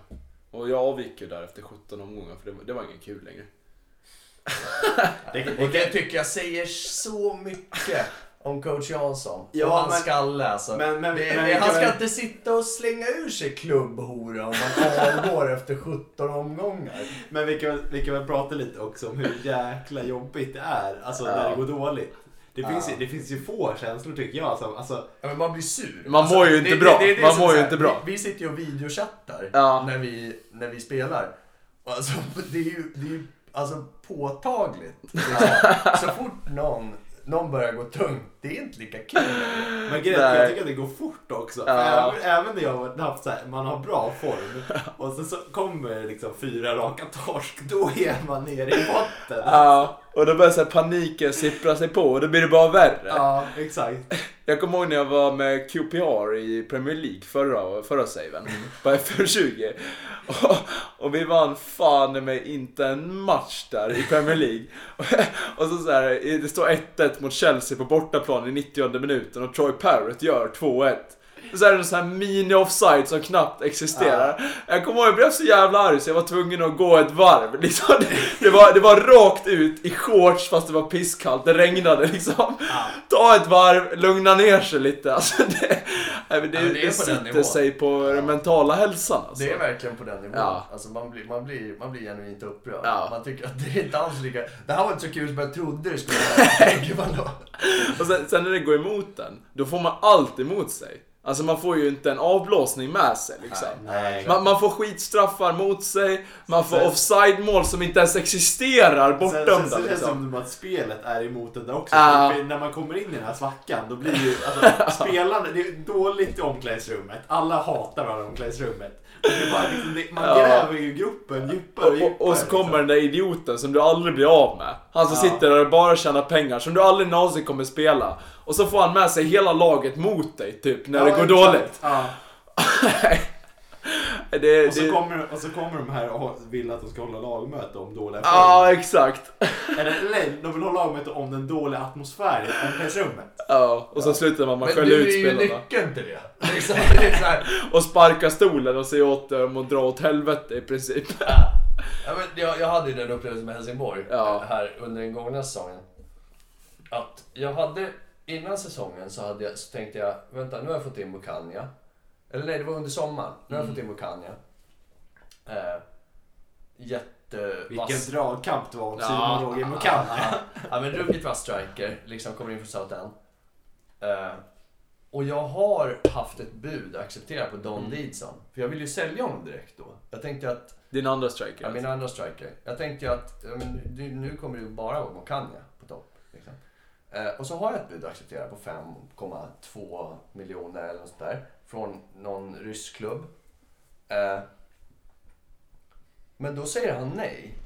Och jag avgick ju där efter 17 omgångar för det var, det var ingen kul längre. <laughs> Det, Och det tycker jag säger så mycket om coach Jansson. Ja, och hans men- skalle alltså. men- men- det, men han ska väl- inte sitta och slänga ur sig klubbhora om man avgår <laughs> efter 17 omgångar. Men vi kan, vi kan väl prata lite också om hur jäkla jobbigt det är. Alltså Ja. när det går dåligt. Det finns, Ja. ju, det finns ju få känslor tycker jag. Alltså, alltså, Ja, men man blir sur. Man mår ju inte bra. Man som mår ju så inte bra. Vi, vi sitter ju och videochattar Ja. när, vi, när vi spelar. Alltså, <laughs> det är ju, det är ju alltså, påtagligt. Liksom. Så fort någon, någon börjar gå tungt, det är inte lika kul. men grejen jag tycker att det går fort också. Ja. Även, även när jag har haft så här, man har bra form och sen så kommer liksom fyra raka torsk, då är man nere i botten. Ja, och då börjar så paniken sippra sig på och då blir det bara värre. Ja, exakt. Jag kommer ihåg när jag var med QPR i Premier League förra, förra saven, på FM20. Och, och vi vann fan med inte en match där i Premier League. Och så, så här, det står 1-1 mot Chelsea på bortaplan i 90 minuten och Troy Parrott gör 2-1. Så är det en sån här mini-offside som knappt existerar. Jag kommer ihåg, jag blev så jävla arg så jag var tvungen att gå ett varv. Liksom, det, var, det var rakt ut i shorts fast det var pisskallt, det regnade liksom. Ta ett varv, lugna ner sig lite. Alltså, det, nej, det, Ja, det är det sitter sig på den mentala hälsan. Alltså. Det är verkligen på den nivån. Ja. Alltså man blir, man, blir, man blir genuint upprörd. Ja. Man tycker att det är inte alls lika... Det här var inte så kul som jag trodde det skulle vara. <laughs> Och sen, sen när det går emot den, då får man allt emot sig. Alltså man får ju inte en avblåsning med sig liksom. Nej. Man, man får skitstraffar mot sig, man får offside-mål som inte ens existerar Sen, sen, bortdömda sen känns det liksom. som att spelet är emot den också. För När man kommer in i den här svackan då blir ju alltså, <laughs> spelarna, det är dåligt i omklädningsrummet. Alla hatar varandra i omklädningsrummet. Och det liksom, det, man gräver ju gruppen djupare och djupare. Och, och så kommer liksom. den där idioten som du aldrig blir av med. Han som Ja. sitter där och bara tjänar pengar, som du aldrig någonsin kommer spela. Och så får han med sig hela laget mot dig, typ, när Ja, det går exakt. dåligt. <laughs> Ja. <laughs> det, Och, så det, kommer, och så kommer de här och vill att de ska hålla lagmöte om dåliga Ja, exakt. Eller nej, de vill hålla lagmöte om den dåliga atmosfären i omklädningsrummet. Ja, och så slutar man med att Men skälla du ut är ju spelarna. nyckeln till det. Liksom, det är så här, <laughs> Och sparka stolen och säga åt dem att dra åt helvete i princip. Ja, men jag, jag hade ju den upplevelsen med Helsingborg Ja. här under den gångna säsongen. Att jag hade, innan säsongen så, hade jag, så tänkte jag, vänta nu har jag fått in Mukanya. Eller nej, det var under sommaren. Nu har jag fått in Mukanya. Eh, jättevass. Vilken dragkamp det var om. Simon Roger Mukanya. Ja, <laughs> ja, men ruggigt vass striker. Liksom kommer in från Southend. Eh, och jag har haft ett bud accepterat på Don Mm. Deedson. För jag vill ju sälja honom direkt då. Jag tänkte att Din andra striker. Ja, min andra striker. Jag tänkte att ja, men, nu kommer det ju bara vara Mokanya på topp. Liksom. Eh, och så har jag ett bud accepterat på 5,2 miljoner eller något sånt där. Från någon rysk klubb. Eh, men då säger han nej.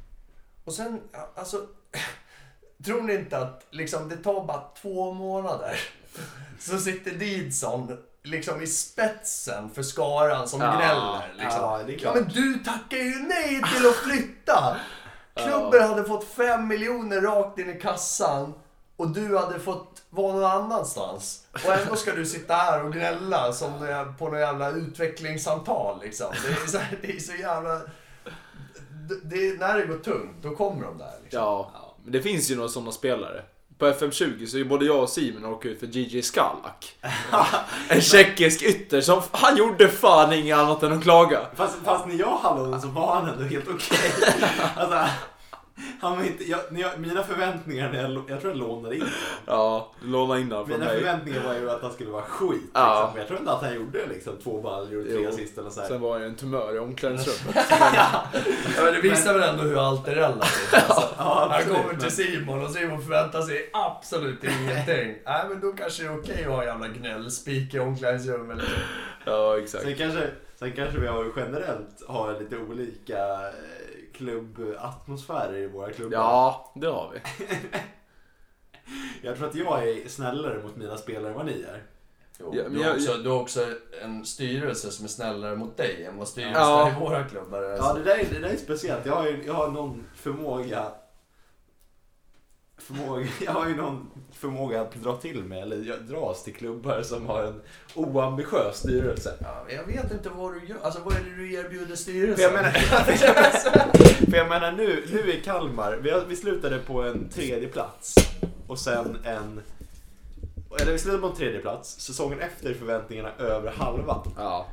Och sen, alltså. <laughs> tror ni inte att liksom, det tar bara två månader. <laughs> Så sitter Deedson liksom i spetsen för skaran som Ja, gnäller. Liksom. ja, men du tackar ju nej till att flytta! <laughs> Klubben hade fått fem miljoner rakt in i kassan och du hade fått vara någon annanstans. Och ändå ska du sitta här och gnälla som på något jävla utvecklingssamtal liksom. Det är så, det är så jävla... Det, det, när det går tungt, då kommer de där liksom. Ja, men det finns ju några sådana spelare. På FM20 så är både jag och Simon åker ut för Gigi Skalak. <laughs> en tjeckisk ytter som, han gjorde fan inget annat än att klaga. Fast, fast när jag hade honom så var han ändå helt okej. <laughs> alltså, han var inte, jag, när jag, mina förväntningar, när jag, jag tror jag lånade in honom. Ja, låna in honom från Mina mig. förväntningar var ju att han skulle vara skit. Ja. Liksom. Men jag tror inte att han gjorde liksom, två baljor och tre assist eller så här. Sen var jag en tumör i omklädningsrummet. <laughs> Ja, men det visar väl ändå hur allt är relativt. <laughs> Alltså. Ja, Han kommer till Simon och Simon förväntar sig absolut ingenting. Nej men då kanske det är okej att ha en jävla gnällspik i omklädningsrummet. Ja, exakt. Sen kanske, sen kanske vi har generellt har lite olika eh, klubbatmosfärer i våra klubbar. Ja, det har vi. <laughs> Jag tror att jag är snällare mot mina spelare än vad ni är. Jo, Ja, men du, har jag- också, du har också en styrelse som är snällare mot dig än vad styrelsen Ja. i våra klubbar är. Ja, det där, är- det där är speciellt. Jag har, ju, jag har någon förmåga, förmåga... <laughs> Jag har ju någon förmåga att dra till mig, eller jag dras till klubbar som har en oambitiös styrelse. Ja, jag vet inte vad du gör. Alltså vad är det du erbjuder styrelsen? För jag menar, <laughs> för jag menar nu, nu i Kalmar, vi, har, vi slutade på en tredje plats och sen en... Eller vi slutade på en tredje plats. säsongen efter är förväntningarna över halva. Ja.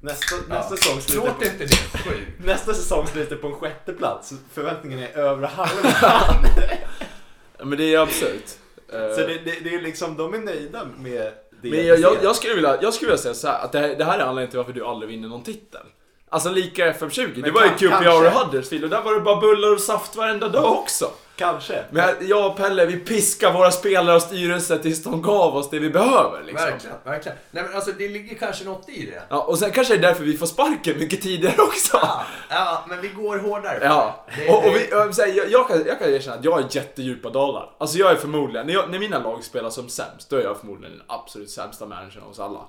Nästa, Ja. nästa, säsong slutar på, inte det <laughs> nästa säsong slutar på en sjätte plats. Förväntningarna är över halva. Men det är absurt. Eh, Så det, det, det är liksom, de är nöjda med det Men jag, jag, jag, skulle vilja, jag skulle vilja säga så här, att det, här, det här är anledningen till varför du aldrig vinner någon titel. Alltså lika FM20, det var ju QPR och Huddersfield och där var det bara bullar och saft varenda dag också. Kanske. Men jag och Pelle, vi piskar våra spelare och styrelse tills de gav oss det vi behöver liksom. Verkligen, verkligen. Nej men alltså det ligger kanske något i det. Ja, och sen kanske det är därför vi får sparken mycket tidigare också. Ja, ja men vi går hårdare. Ja, Det- och, och vi, jag, jag, kan, jag kan erkänna att jag har jättedjupa dalar. Alltså jag är förmodligen, när, jag, när mina lag spelar som sämst, då är jag förmodligen den absolut sämsta managern hos alla.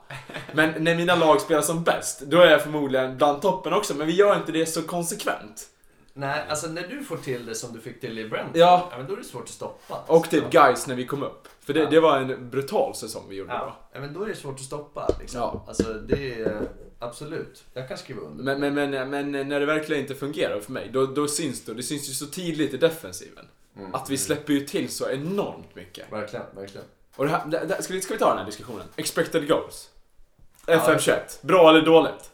Men när mina lag spelar som bäst, då är jag förmodligen bland toppen också, men vi gör inte det så konsekvent. Nej, alltså när du får till det som du fick till i Brentford, Ja. men då är det svårt att stoppa. Och typ ja. guys när vi kom upp. För det, Ja. det var en brutal säsong vi gjorde då. Ja, ja, men då är det svårt att stoppa. Liksom. Ja. Alltså det är absolut. Jag kan skriva under. Men, men, men, men när det verkligen inte fungerar för mig, då, då syns det. Det syns ju så tydligt i defensiven. Mm. Att vi släpper ju till så enormt mycket. Verkligen, verkligen. Och det här, det, det, ska, vi, ska vi ta den här diskussionen? Expected goals. Ja, FM21. Bra eller dåligt?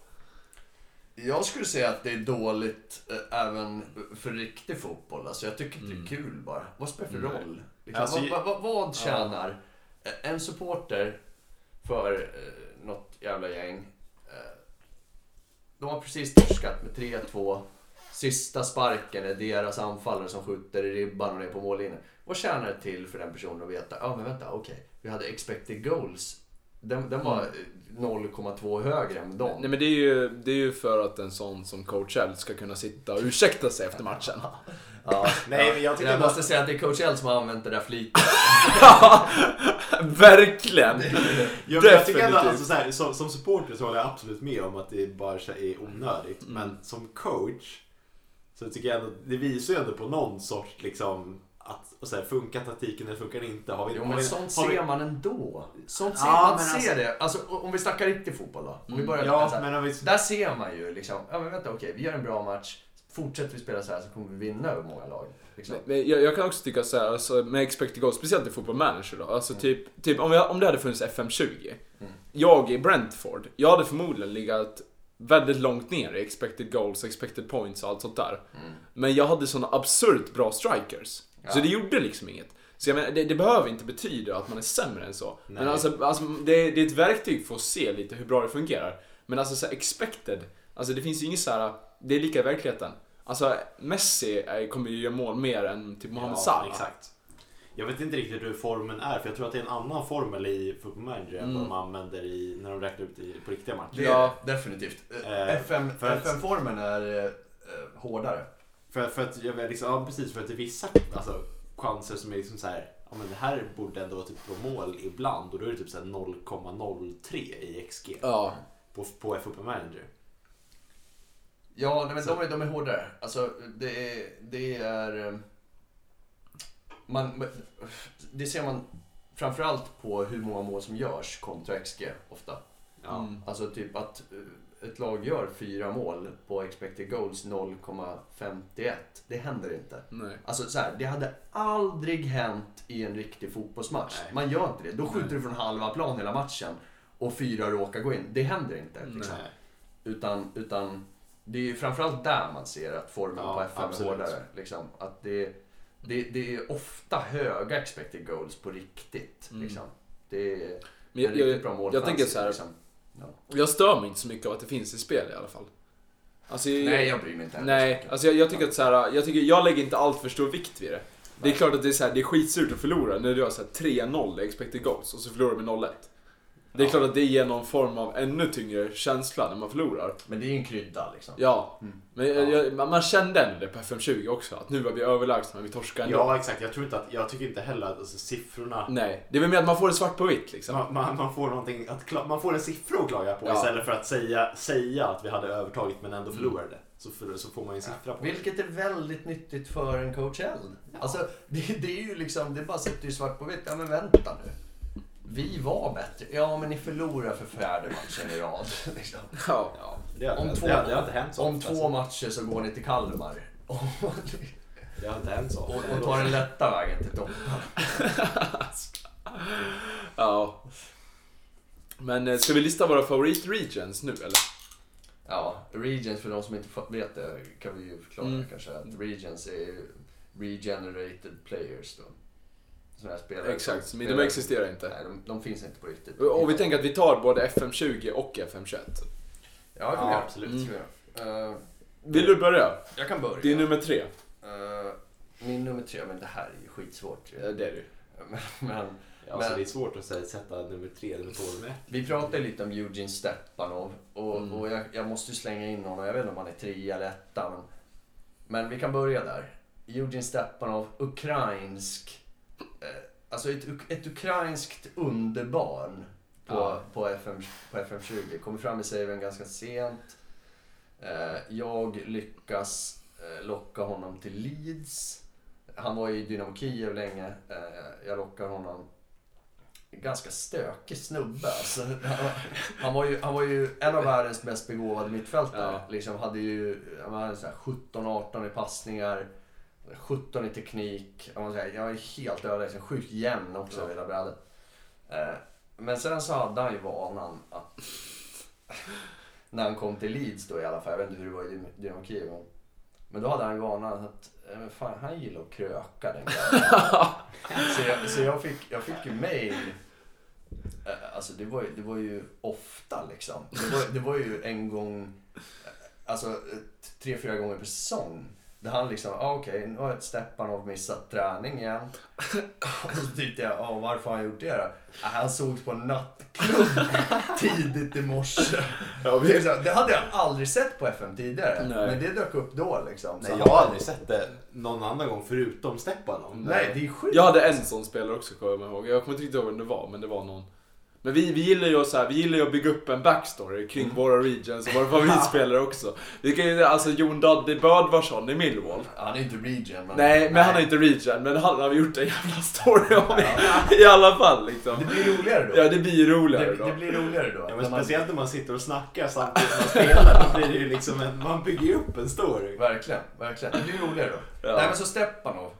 Jag skulle säga att det är dåligt eh, även för riktig fotboll. Alltså jag tycker inte det är kul bara. Vad spelar det för roll? Liksom, Alltså, vad, vad, vad tjänar eh, en supporter för eh, något jävla gäng? Eh, de har precis torskat med 3-2. Sista sparken är deras anfallare som skjuter i ribban och ner på mållinjen. Vad tjänar det till för den personen att veta? Ja, men vänta, okej. Vi hade expected goals. Den, den var eh, 0,2 högre än dem. Nej men det är, ju, det är ju för att en sån som coach L ska kunna sitta och ursäkta sig efter matchen. <laughs> Ja, Nej, men jag tycker jag måste säga att det är coach L som har använt det där flitigt. <laughs> Verkligen! Jag, jag tycker ändå, alltså, så här, som, som supporter så håller jag absolut med om att det bara så här är onödigt. Mm. Men som coach så tycker jag ändå, det visar ju ändå på någon sorts liksom att och så här, funkar taktiken eller funkar den inte? Har vi, Jo, har men vi, sånt har vi- ser man ändå. Sånt ser, Ja, man ser alltså- det. Alltså, om vi snackar riktig fotboll då. Om vi börjar Ja, så här, men om vi, Där ser man ju liksom, ja men vänta okej, vi gör en bra match. Fortsätter vi spela så här så kommer vi vinna över många lag. Liksom. Men jag, jag kan också tycka så här, alltså, med expected goals, speciellt i Football Manager då. Alltså typ, typ om, jag, om det hade funnits FM20. Mm. Jag i Brentford, jag hade förmodligen legat väldigt långt ner i expected goals, expected points och allt sånt där. Mm. Men jag hade såna absurt bra strikers. Ja. Så det gjorde liksom inget. Så jag menar, det, det behöver inte betyda att man är sämre än så. Men Nej. alltså, alltså det, det är ett verktyg för att se lite hur bra det fungerar. Men alltså så här, expected, alltså det finns ju inget så här, det är lika i verkligheten. Alltså Messi kommer ju göra mål mer än typ Mohamed ja, Salah. Exakt. Jag vet inte riktigt hur formen är, för jag tror att det är en annan formel i Football Manager än vad Mm. de använder i, när de räknar ut i, på riktiga matcher. Det Ja. definitivt. Eh, FM, för att- FM-formen är eh, hårdare. För, för att jag vet liksom, ja precis, för att det är vissa alltså, chanser som är liksom så här, ja men det här borde ändå typ få mål ibland och då är det typ så här 0,03 i XG Ja. på, på Football Manager. Ja, nej, men Så- de, är, de är hårdare. Alltså, det är... Det, är eh, man, det ser man framförallt på hur många mål som görs kontra XG ofta. Ja. Mm. Alltså typ att eh, ett lag gör fyra mål på expected goals 0,51. Det händer inte. Nej. Alltså så här, det hade aldrig hänt i en riktig fotbollsmatch. Nej. Man gör inte det. Då skjuter du från halva plan hela matchen och fyra råkar gå in. Det händer inte. Liksom. Nej. Utan, utan det är ju framförallt där man ser att formen Ja, på FM absolut. är hårdare. Liksom. Att det, det, det är ofta höga expected goals på riktigt. Mm. Liksom. Det är en jag, riktigt bra jag, mål. jag tänker så här, Liksom. Ja. jag stör mig inte så mycket av att det finns i spel i alla fall. Alltså, Nej, jag bryr mig inte. heller Nej, alltså jag, jag tycker att så här, jag, tycker, jag lägger inte allt för stor vikt vid det. Det är klart att det är, så här, det är skitsurt att förlora när du har så här 3-0 i expected goals och så förlorar du med 0-1. Det är Ja. klart att det ger någon form av ännu tyngre känsla när man förlorar. Men det är ju en krydda liksom. Ja, Mm. men jag, jag, man kände ändå det på FM20 också, att nu var vi överlägsna men vi torskade ändå. Ja exakt, jag tror inte att, jag tycker inte heller att alltså, siffrorna Nej, det är väl mer att man får det svart på vitt liksom. man, man, man får någonting att man får en siffra att klaga på Ja. istället för att säga, säga att vi hade övertaget men ändå förlorade. Så, för, så får man ju en siffra på det. Vilket är väldigt nyttigt för en coach L. Alltså, det, det är ju liksom, det bara sitter ju svart på vitt. Ja men vänta nu. Vi var bättre. Ja men ni förlorar för fjärde matchen i rad. <laughs> Liksom. Ja. Ja, det, har, Om, det, två, har, det har inte hänt så om två alltså. matcher så går ni till Kalmar. <laughs> Det har inte hänt så och, och tar den lätta vägen till toppen. ja. Men eh, ska vi lista våra favorit-regions nu eller? Ja, Regions för de som inte vet det kan vi ju förklara Mm. kanske. Att Regions är regenerated players då. Sådana här spelare. Exakt, som men de existerar inte. Nej, de, de finns inte på riktigt. Och vi tänker att vi tar både FM20 och FM21. Ja, det kan Ja, vi absolut. Göra. Eh, Vill du börja? jag kan börja. Det är nummer tre. Eh, min nummer tre, men det här är ju skitsvårt. Ja, det är det Men, <laughs> men Ja, så Men- det är svårt att säga, sätta nummer tre eller två med. vi pratade lite om Eugene Stepanov och, Mm. och jag, jag måste ju slänga in honom. Jag vet inte om han är trea eller etta. Men, men vi kan börja där. Eugene Stepanov, ukrainsk. Alltså ett, ett ukrainskt underbarn på, Ja. på, FM, på FM20. Kommer fram i saven ganska sent. Eh, jag lyckas eh, locka honom till Leeds. Han var i Dynamo Kiev länge. Eh, jag lockar honom. Ganska stökig snubbe alltså. <laughs> Han, var ju, han var ju en av världens mest begåvade mittfältare. Ja. Liksom hade ju han hade så här 17-18 i passningar. 17 i teknik. Jag, säga, jag är helt överlägsen. Sjukt jämn också över hela brädet. Eh, Men sen så hade han ju vanan att <laughs> när han kom till Leeds då i alla fall. Jag vet inte hur det var i Dynamo Kiev. men- då hade han vanan att eh, fan, han gillar att kröka den <laughs> så jag, så jag, fick, jag fick ju mail. Eh, Alltså det var, ju- det var ju ofta liksom. Det var, det var ju en gång, alltså eh, tre, fyra gånger per säsong. Där han liksom, ah, okej nu har Stepanov missat träning igen. Och så tyckte jag, ah, varför har han gjort det då? Ah, Han sågs på en nattklubb tidigt i morse. Ja, Det, vi, det hade jag aldrig sett på FM tidigare. Nej. Men det dök upp då liksom. Så Nej, jag har aldrig sett det någon annan gång förutom Stepanov. Nej, det är sjukt. jag hade en sån spelare också kommer jag ihåg. Jag kommer inte riktigt ihåg vem det var, men det var någon. Men vi, vi gillar ju så här, vi gillar ju att bygga upp en backstory kring Mm. våra regions och våra favoritspelare också. Vi kan ju, alltså Jon Dudley Bödvarsson i Millwall. Han är inte region. Men... Nej, men han är inte region, men han har gjort en jävla story om i, i alla fall liksom. Det blir roligare då. Ja, det blir roligare det, då. det blir roligare då. Ja, När men man- speciellt när man sitter och snackar samtidigt som man spelar. Då blir det ju liksom en, man bygger ju upp en story. Verkligen, verkligen. Det blir roligare då. Ja. Nej men så Stepanov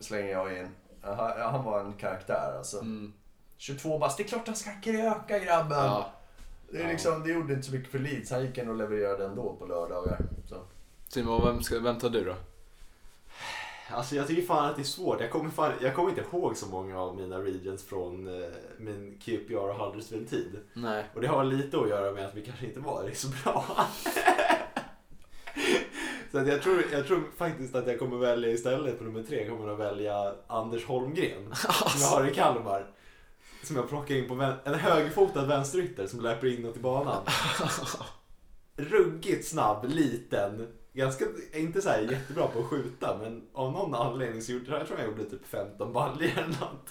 slänger jag in. Han, han var en karaktär alltså. Mm. 22 bast. Det är klart han ska kröka grabben. Ja. Det, är liksom, det gjorde inte så mycket för Leeds. Han gick in och levererade ändå på lördagar. Så. Simon, vem, ska, vem tar du då? Alltså jag tycker fan att det är svårt. Jag kommer, fan, jag kommer inte ihåg så många av mina regions från eh, min QPR och Huddersfield-tid. Nej. Och det har lite att göra med att vi kanske inte var så bra. så att jag, tror, jag tror faktiskt att jag kommer välja istället på nummer tre kommer jag välja Anders Holmgren. Som jag har i Kalmar. Som jag plockar in på vän- en högerfotad vänsterytter som löper inåt i banan. <laughs> Ruggigt snabb, liten. Ganska, inte så här jättebra på att skjuta men av någon anledning så gjorde jag tror jag gjorde typ 15 baljor eller något.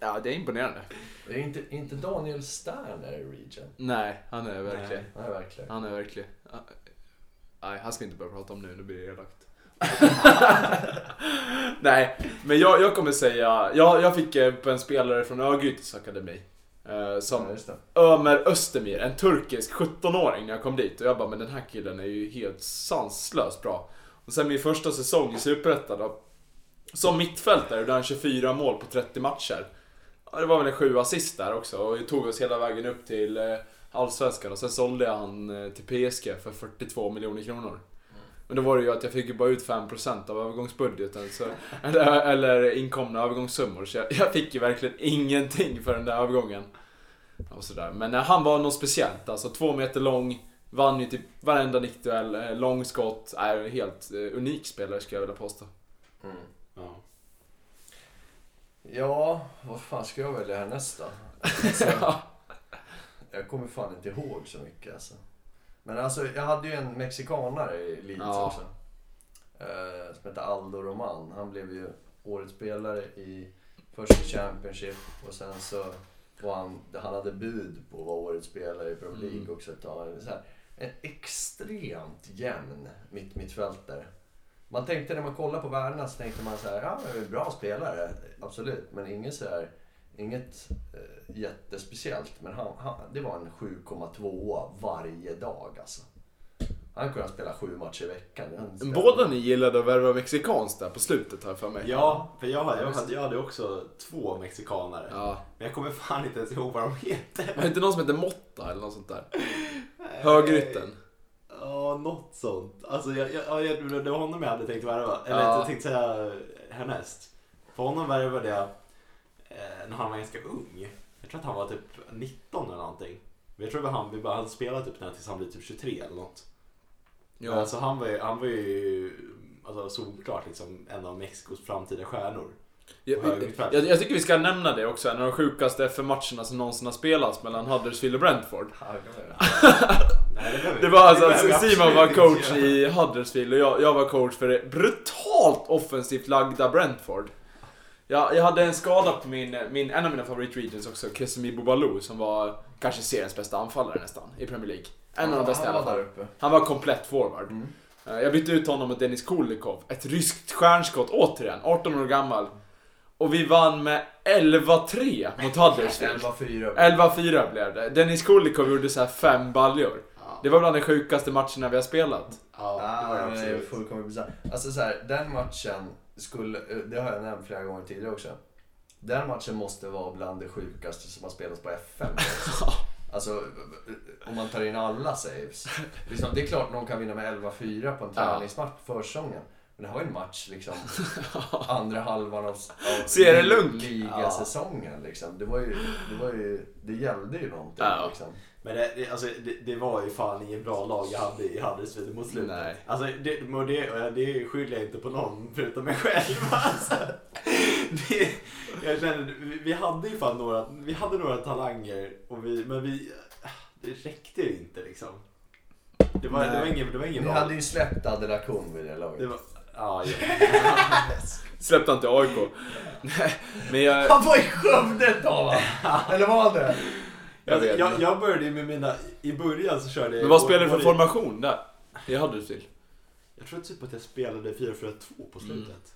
Ja, det är imponerande. Det är inte, inte Daniel Sterner i region. Nej, han är verkligen. Nej, verkligen. Han är verkligen. Nej, han ska inte börja prata om nu, nu blir det elakt. <laughs> Nej, men jag, jag kommer säga, jag, jag fick upp en spelare från Örgrytes akademi. Eh, som Ja. Ömer Östermir, en turkisk 17-åring när jag kom dit. Och jag bara, men den här killen är ju helt sanslöst bra. Och sen min första säsong i Superettan då. Som mittfältare gjorde han 24 mål på 30 matcher. Ja, det var väl en sju assist där också och vi tog oss hela vägen upp till eh, Allsvenskan och sen sålde jag han eh, till PSG för 42 miljoner kronor. Men då var det ju att jag fick ju bara ut 5% av övergångsbudgeten, så, <laughs> eller, eller inkomna övergångssummor. Så jag, jag fick ju verkligen ingenting för den där övergången. Och sådär. Men eh, han var något speciellt, alltså två meter lång, vann ju typ varenda nickduell, eh, långskott, är helt eh, unik spelare skulle jag vilja påstå. Mm. Ja. Ja, vad fan ska jag välja härnäst då? <laughs> Alltså, jag kommer fan inte ihåg så mycket alltså. Men alltså, jag hade ju en mexikanare i Leeds Ja. också. Eh, som hette Aldo Roman. Han blev ju årets spelare i först i Championship och sen så var han, han hade bud på att vara årets spelare i Premier League Mm. också ett tag. Så här, en extremt jämn mitt, mittfältare. Man tänkte när man kollar på värdena så tänkte man så här, ja men bra spelare, absolut. Men inget så här, inget eh, jättespeciellt. Men han, han, det var en 7,2 varje dag alltså. Han kunde spela sju matcher i veckan. Båda ni gillade att värva mexikanskt där på slutet jag för mig. Ja, för jag, hade- jag, hade, jag hade också två mexikanare. Ja. Men jag kommer fan inte ens ihåg vad de heter. Var det inte någon som heter Motta eller något sånt där? Högrytten. Ja, något sånt. Alltså, jag, jag, ja, jag, det var honom jag hade tänkt värva. Eller Ja. jag tänkte säga härnäst. För honom värvade jag när han var ganska ung. Jag tror att han var typ 19 eller någonting. Men jag tror att han, vi bara hade spelat typ när tills han blev typ 23 eller något. Ja. Alltså han var ju, han var ju alltså, solklart liksom en av Mexikos framtida stjärnor. Jag, jag, jag tycker vi ska nämna det också, en av de sjukaste FN-matcherna som någonsin har spelats mellan Huddersfield och Brentford. <laughs> Det var alltså att Simon var coach i Huddersfield och jag, jag var coach för det brutalt offensivt lagda Brentford. Jag, jag hade en skada på min, min, en av mina favoritregions också, Kesemi Bobalou, som var kanske seriens bästa anfallare nästan i Premier League. En av de bästa i alla Han var fall. där uppe. Han var komplett forward. Mm. Eh, Jag bytte ut honom mot Dennis Kulikov. Ett ryskt stjärnskott återigen, 18 år gammal. Och vi vann med 11-3 mot Huddersfield. 11-4. 11-4 blev det. Dennis Kulikov gjorde så här fem baljor. Ja. Det var bland de sjukaste matcherna vi har spelat. Ja, det var Ja, det är absolut. fullkomligt bisarrt. Alltså så här, den matchen skulle, det har jag nämnt flera gånger tidigare också. Den matchen måste vara bland det sjukaste som har spelats på FM. <laughs> Alltså, om man tar in alla saves. Liksom, det är klart någon kan vinna med 11-4 på en träningsmatch på försäsongen. Men det var ju en match liksom, <laughs> andra halvan av, av ligasäsongen. Liksom. Det, var ju, det, var ju, det gällde ju någonting. Ja. Liksom. Men det, det, alltså, det, det var ju fan ingen bra lag jag hade i Huddersfield mot slutet. Nej. Alltså, det, det, det skyller jag inte på någon förutom mig själv. <laughs> Alltså, det, jag känner, vi, vi hade ju fan några, vi hade några talanger, och vi, men vi, det räckte ju inte liksom. Det var, det var ingen, det var ingen Ni bra. hade ju släppt Adelakun vid det laget. Det var, ja, ja. <laughs> Släppte han till AIK. Nej, Men jag... Han var i Skövde ett tag va? <laughs> Eller var han det? Jag Alltså, jag, jag började med mina, i början så körde jag Men vad spelar du för formation där? I Huddersfield? Jag tror typ att jag spelade 4-4-2 på slutet.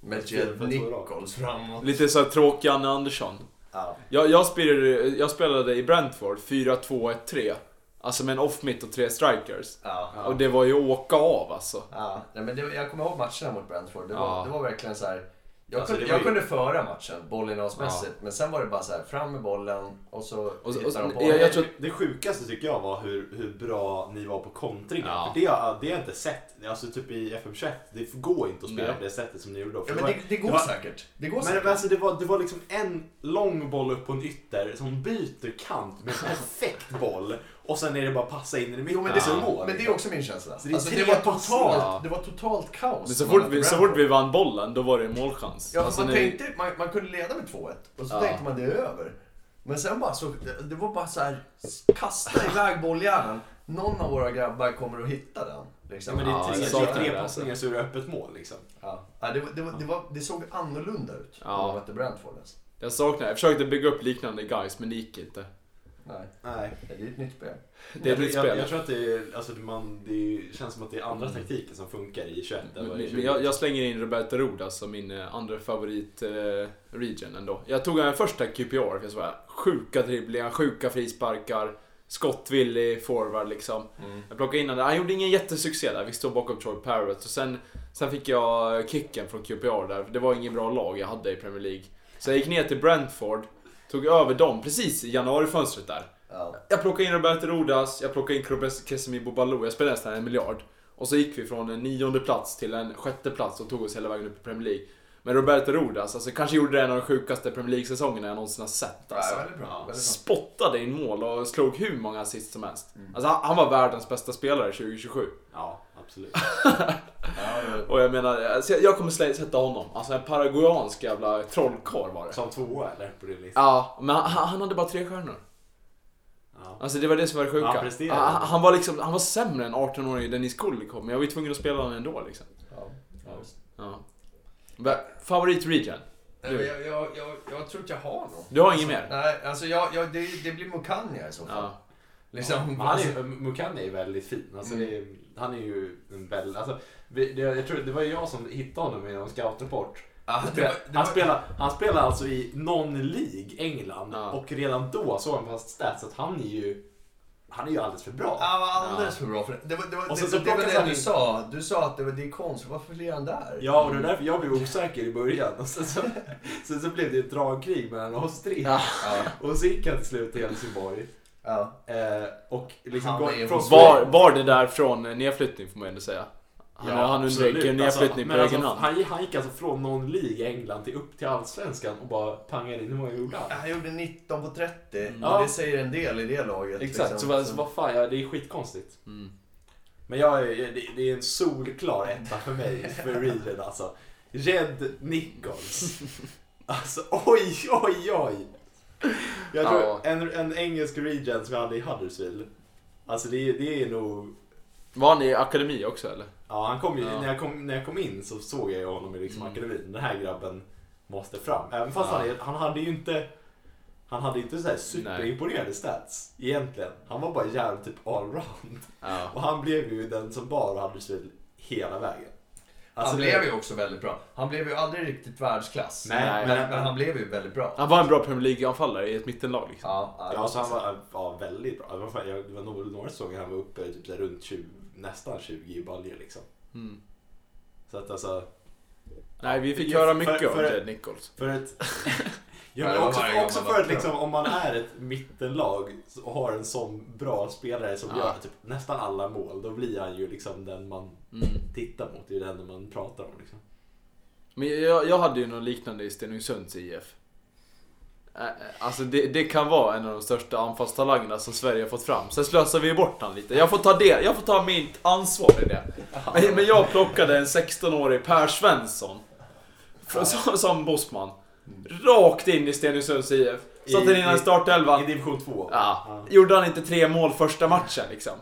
Med Fyra för Jed. Nichols framåt. Lite så här tråkig Anne Andersson. Ja. Jag, jag, spelade, jag spelade i Brentford 4-2-1-3. Alltså med en off-mitt och tre strikers. Ja. Och det var ju åka av alltså. ja. Nej, men det, jag kommer ihåg matcherna mot Brentford. Det var, det var verkligen så här. Jag, Alltså, kunde, det jag ju- kunde föra matchen bollinnehavsmässigt. Men sen var det bara så här, fram med bollen och så Och så- och de på. jag- jag tror- Det sjukaste tycker jag var hur, hur bra ni var på kontringar. Ja. För det, har- det har jag inte sett. Alltså typ i FM21, det går inte att spela Nej. på det sättet som ni gjorde då. Ja, det men var- det, det går var- säkert. Det går Men säkert. det, alltså, det, var, det var liksom en lång boll upp på en ytter som byter kant med en perfekt boll. Och sen är det bara passa in i det Jo, men, det, så men det är också min känsla. Så det alltså, det, var totalt, det var totalt kaos. Men så fort, vi, så fort vi vann bollen, då var det en målchans. Ja, Alltså, man, när- tänkte, man, man kunde leda med 2-1 och så Ja. tänkte man det är över. Men sen bara så, det- det var bara så här, kasta iväg bolljäveln. Någon av våra grabbar kommer att hitta den. Ja, Liksom. men det är Ja, tre, är tre det, passningar så är det öppet mål liksom. Ja. Ja, det, var- det, var- det, var, det såg annorlunda ut Ja. när man mötte Brentford. Alltså. Jag saknar, jag försökte bygga upp liknande guys men det gick inte. Nej, Nej. det är ett nytt spel. Det är ett jag, nytt jag, spel. jag tror att det, är, alltså, man, det känns som att det är andra taktiker som funkar i 21 än vad det är i Men 20. jag, jag slänger in Roberto Rodas som min eh, andra favorit eh, region ändå. Jag tog en första QPR, för jag såg sjuka dribblingar, sjuka frisparkar, skottvillig forward liksom. Jag plockade in honom, han gjorde ingen jättesuccé där, vi stod bakom Troy Parrott. Och sen, sen fick jag kicken från QPR där, för det var ingen bra lag jag hade i Premier League. Så jag gick ner till Brentford, tog över dem precis i januarifönstret där. Ja. Jag plockade in Roberto Rodas, jag plockade in Kesemi Balou, jag spelade nästan en miljard. Och så gick vi från en nionde plats till en sjätte plats och tog oss hela vägen upp i Premier League. Men Roberto Rodas, alltså kanske gjorde det en av de sjukaste Premier League-säsongerna jag någonsin har sett. Alltså. Ja, väldigt bra. Väldigt bra. Spottade in mål och slog hur många assist som helst. Alltså han, han var världens bästa spelare 2027. Ja, absolut. <laughs> Och jag menar, alltså, jag kommer slä- sätta honom. Alltså en paraguayansk jävla trollkarl var det. Som tvåa eller? På din lista? Ja, men han, han hade bara tre stjärnor. Ja. Alltså det var det som var det sjuka. Han presterade. han, han var liksom, han var sämre än 18-åringen Dennis Kulikov, men jag var ju tvungen att spela honom ändå liksom. ja, ja, visst. Ja. Favorit region? Nej, men Jag, jag, jag, jag tror inte jag har någon. Du har ingen mer? Nej, alltså jag, jag, det, det blir Mukanya i så fall. Ja. Liksom, Men han är, Mukanya är väldigt fin. Alltså Mm. det är, han är ju en väldigt... Alltså, jag tror, det var ju jag som hittade honom i någon scoutrapport. Ja, Han, det spelar, var- det han, var- spelar, han spelar alltså i non-League England Ja. och redan då såg han fast stats att han är ju, han är ju alldeles för bra. Han var alldeles för bra för det. Var det, var, Och det, så det, var det han du sa. Du sa att det, var, det är konstigt. Varför blir han där? Ja, och det är därför jag blev osäker i början. Och sen så, sen så blev det ett dragkrig mellan oss tre. Ja, Och så gick han till slut till Helsingborg. Ja. Eh, och liksom Han är från Var, var det där från nedflyttning får man ändå säga. Han, Ja, han undvek en nedflyttning men på alltså, egen hand. Han, han gick alltså från non-League England till upp till Allsvenskan och bara pangade in. Hur många gjorde han? Han gjorde 19 på 30. Mm. Och Ja. det säger en del i det laget. Exakt, liksom. så, vad, så vad fan, ja, det är skitkonstigt. Mm. Men jag är, det, det är en solklar etta för mig, för Reedred alltså. Jed Nichols. <laughs> Alltså oj, oj, oj. <laughs> Jag tror Ja. en, en engelsk regen som jag hade i Huddersfield. Alltså det, det är nog... Var han i akademi också eller? Ja, han kom ju, Ja. När, jag kom, när jag kom in så såg jag ju honom i liksom Mm. akademin. Den här grabben måste fram. Även fast Ja. han, han hade ju inte... Han hade inte så här superimponerande stats egentligen. Han var bara jävligt typ allround. Ja. Och han blev ju den som bar spel hela vägen. Han Alltså, blev det- ju också väldigt bra. Han blev ju aldrig riktigt världsklass. Nej, men, men- men, han blev ju väldigt bra. Han var en bra Premier League-anfallare i ett mittenlag. Liksom. Ja, ja, Ja, alltså han var ja, väldigt bra. Det var, fan- jag- det var nog några säsonger han var uppe typ här runt 20, nästan 20 i baljor liksom. Mm. Så att alltså, Nej, vi fick Ja, höra för- mycket för- om Jed Nichols. för att... <laughs> Ja, men också, också för att liksom, om man är ett mittenlag och har en sån bra spelare som Ja. gör typ nästan alla mål, då blir han ju liksom den man Mm. tittar mot. Det är den man pratar om liksom. Men jag, jag hade ju något liknande i Stenungsunds IF. Alltså det, det kan vara en av de största anfallstalangerna som Sverige har fått fram. Sen slösar vi bort han lite. Jag får ta det, jag får ta mitt ansvar i det. Men, men jag plockade en 16-årig Per Svensson. Som, som bossman. Rakt in i Stenungsunds IF. Satte in han i i- startelvan. I division 2. Ja. Gjorde han inte tre mål första matchen liksom?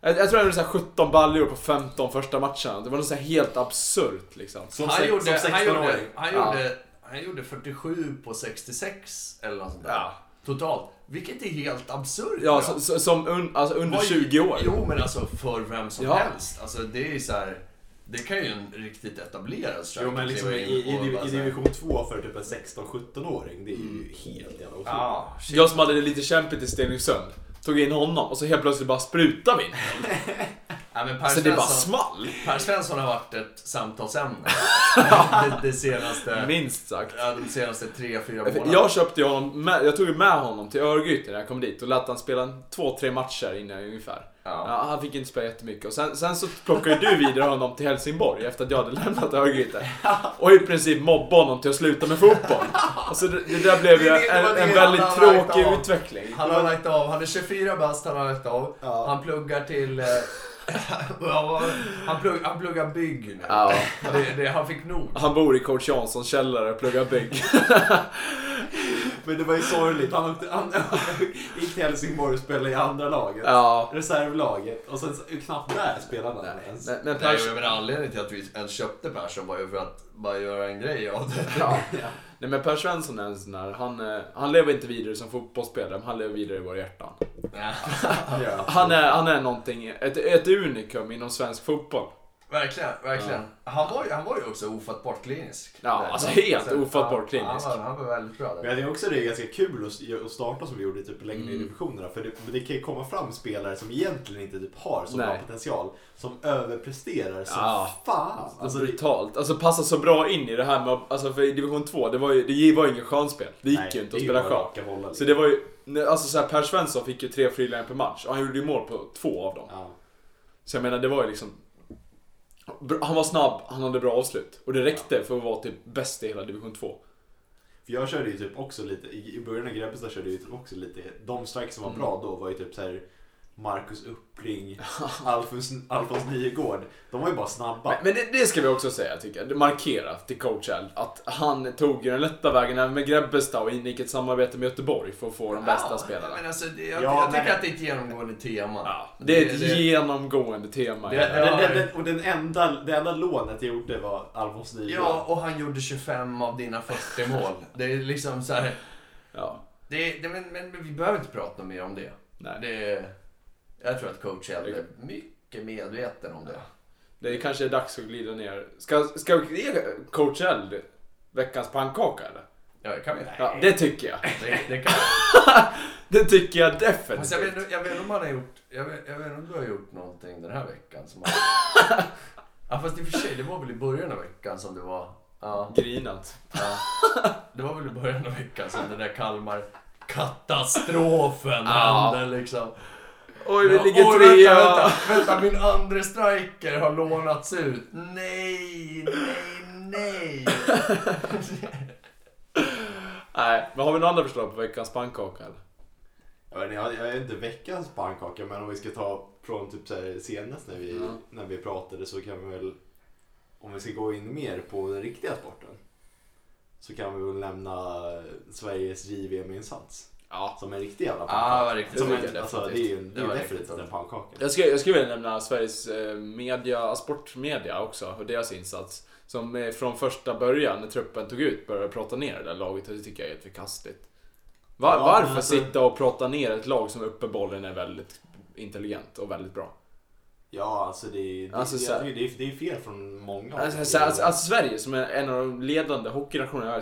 Jag, jag tror han gjorde så här 17 baljor på 15 första matcherna. Det var något så helt absurt liksom. Som, han, gjorde, som han, gjorde, 16-åring. han, Ja. gjorde, han gjorde 47 på 66 eller något sånt där. Ja. Totalt. Vilket är helt absurt Ja, så, som un, alltså under Vad- 20 år. Jo, men alltså för vem som Ja. helst. Alltså det är ju så här. Det kan ju en riktigt etablerad striker Jo men liksom i, i, i, division 2 för typ en 16-17-åring, det är ju helt jävla otroligt. Ja, shit. Jag som hade det lite kämpigt i Stenungsund. Tog in honom och så helt plötsligt bara sprutar vi in. <laughs> Ja, men per, Alltså det bara Svensson, small. per Svensson har varit ett samtalsämne. det, <laughs> det senaste... Minst sagt. Ja, de senaste tre, fyra månaderna. Jag köpte ju honom med, jag tog ju med honom till Örgryte när jag kom dit och lät han spela två, tre matcher innan ungefär. Ja. Ja, han fick inte spela jättemycket och sen, sen så plockade du vidare honom till Helsingborg efter att jag hade lämnat Örgryte. <laughs> Och i princip mobbade honom till att sluta med fotboll. Alltså det, det där blev ju <laughs> en, en väldigt tråkig utveckling. Han har lagt av. Han är 24 bast, han har lagt av. Ja. Han pluggar till... eh, han, plugg, han pluggar bygg nu. Ja. Det, det, han fick nog. Han bor i coach Janssons källare och pluggar bygg. <laughs> Men det var ju sorgligt. Han, åkte, han <laughs> gick till Helsingborg och spelade i andra laget. Ja. Reservlaget. Och sen så- knappt där spelade han ens. Men, men Nej, Pers, men anledningen till att vi ens köpte Persson var ju för att bara göra en grej av det. ja. <laughs> Nej men Per Svensson är en sån där, han, eh, han lever inte vidare som fotbollsspelare, men han lever vidare i våra hjärtan. <laughs> Han är, han är någonting, ett, ett unikum inom svensk fotboll. Verkligen, verkligen. Han, var ju, han var ju också ofattbart klinisk. Ja, Där. alltså helt Så, ofattbart ja, klinisk. Han var, han var väldigt bra Men där. jag tycker också det är ganska kul att- att starta som vi gjorde typ längre i Mm. divisionerna. För det, det kan ju komma fram spelare som egentligen inte typ har så bra potential. Som överpresterar som Ja. fan. Alltså, Alltså, brutalt. Alltså passar så bra in i det här med, alltså för i division 2, det var ju, det var ju ingen skönspel. Det gick nej, ju inte att spela bara skön. raka bollar, Så liksom. det var ju, alltså så här, Per Svensson fick ju tre frilägen per match och han gjorde ju mål på två av dem. Ja. Så jag menar, det var ju liksom... Han var snabb, han hade bra avslut. Och det räckte för att vara typ bäst i hela division 2. För jag körde ju typ också lite, i början av Grebbestad körde jag ju typ också lite, de strikes som var Mm. bra då var ju typ så här Marcus Uppling, Alfons, Alfons Nygård. De var ju bara snabba. Men, men det, det ska vi också säga tycker jag. Markera till coach L att han tog ju den lätta vägen även med Grebbestad och ingick ett samarbete med Göteborg för att få de bästa Ja, spelarna. Men alltså, det, jag, Ja, jag tycker men- att det är ett genomgående tema. Ja, det är ett det- genomgående tema. Det- den, och den enda, det enda lånet jag gjorde var Alfons Nygård. Ja, och han gjorde 25 av dina 40 mål. Det är liksom så här. ja. Det, det, men, men, men vi behöver inte prata mer om det. Nej. det jag tror att coach L är mycket medveten om det. Det är kanske är dags att glida ner. Ska, ska vi ge coach L veckans pannkaka eller? Ja, det kan vi. Ja, det tycker jag. Det, det kan <laughs> Det tycker jag Fast jag vet, definitivt. jag vet om han har gjort... Jag vet, jag vet om du har gjort någonting den här veckan som har... <laughs> Ja, fast i och för sig, det var väl i början av veckan som det var... Ja, Grinat. ja. Det var väl i början av veckan som den där Kalmar katastrofen Ja. hände liksom. Oj, vi ligger oj, trea. Vänta, vänta, vänta, min andra striker har lånats ut. Nej, nej, nej. Nej, men har vi några andra förslag på veckans pannkaka eller? Jag vet, inte, jag, är inte veckans pannkaka men om vi ska ta från typ så här senast när vi, Ja. när vi pratade så kan vi väl om vi ska gå in mer på den riktiga sporten så kan vi väl nämna Sveriges JVM-insats Ja. som en riktig jävla Ja, pannkaka. vad riktigt. som Det en, alltså, det är ju en, det Det är var definitivt en pannkaka. Jag skulle, jag skulle vilja nämna Sveriges eh, media, sportmedia också och deras insats. Som eh, från första början när truppen tog ut började prata ner det där laget och det tycker jag är helt förkastligt. Var, Ja, varför alltså- sitta och prata ner ett lag som uppenbarligen är väldigt intelligent och väldigt bra? Ja, alltså det det, Alltså, det är, det är fel från många Alltså, så, alltså, alltså Sverige som är en av de ledande hockeynationerna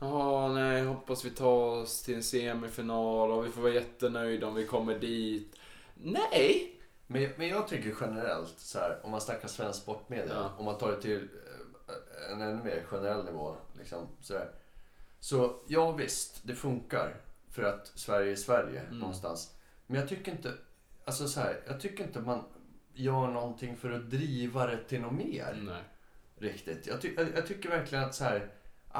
Jaha, nej, hoppas vi tar oss till en semifinal och vi får vara jättenöjda om vi kommer dit. Nej! Men, men jag tycker generellt, så här, om man snackar svensk sportmedia, Ja. om man tar det till eh, en ännu mer generell nivå. Liksom, så, här. så ja visst, det funkar för att Sverige är Sverige Mm. någonstans. Men jag tycker inte, alltså så här, jag tycker inte man gör någonting för att driva det till något mer. Nej. Riktigt. Jag, ty, jag, jag tycker verkligen att så här,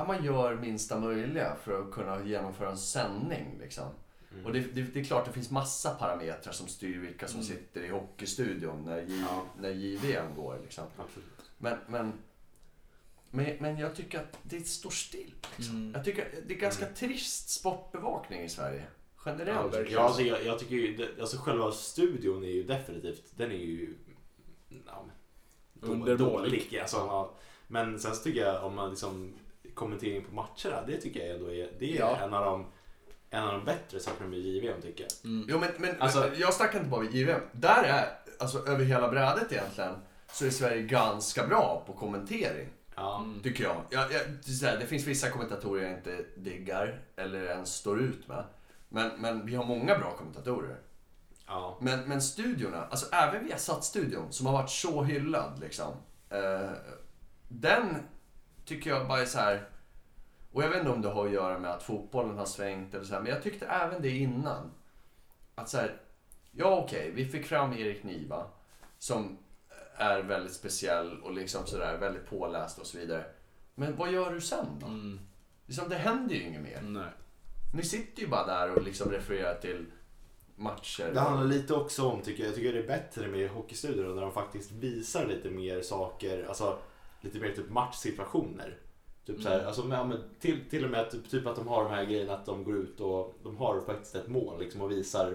ja, man gör minsta möjliga för att kunna genomföra en sändning. Liksom. Mm. Och det, det, det är klart det finns massa parametrar som styr vilka som Mm. sitter i hockeystudion när, J, Ja. när JVM går. Liksom. Men, men, men, men jag tycker att det står still. Liksom. Mm. Jag tycker det är ganska trist sportbevakning i Sverige. Ja, Generellt. verkligen. Ja, alltså, jag, jag tycker ju, det- alltså själva studion är ju definitivt, den är ju ja, dålig. Alltså, ja. Men sen så tycker jag om man liksom kommentering på matcherna, det tycker jag ändå är, det är Ja. en, av de, en av de bättre sakerna med JVM tycker jag. Mm. Jo, men, men Alltså- jag snackar inte bara om JVM. Där är, alltså över hela brädet egentligen, så är Sverige ganska bra på kommentering. Ja. Mm. Tycker jag. jag, jag det, här, det finns vissa kommentatorer jag inte diggar eller ens står ut med. Men, men vi har många bra kommentatorer. Ja. Men, men studiorna, alltså även via studion som har varit så hyllad liksom. Eh, den tycker jag bara är så här. Och jag vet inte om det har att göra med att fotbollen har svängt eller så här, men jag tyckte även det innan. Att så här, ja okej, vi fick fram Erik Niva som är väldigt speciell och liksom sådär väldigt påläst och så vidare. Men vad gör du sen då? Mm. Liksom, det händer ju inget mer. Nej. Ni sitter ju bara där och liksom refererar till matcher. Det handlar lite också om, tycker jag, jag tycker det är bättre med hockeystudion när de faktiskt visar lite mer saker, alltså lite mer typ matchsituationer. Typ så här, Mm. alltså, men, ja, men till, till och med att, typ att de har de här grejerna att de går ut och de har faktiskt ett mål liksom, och visar,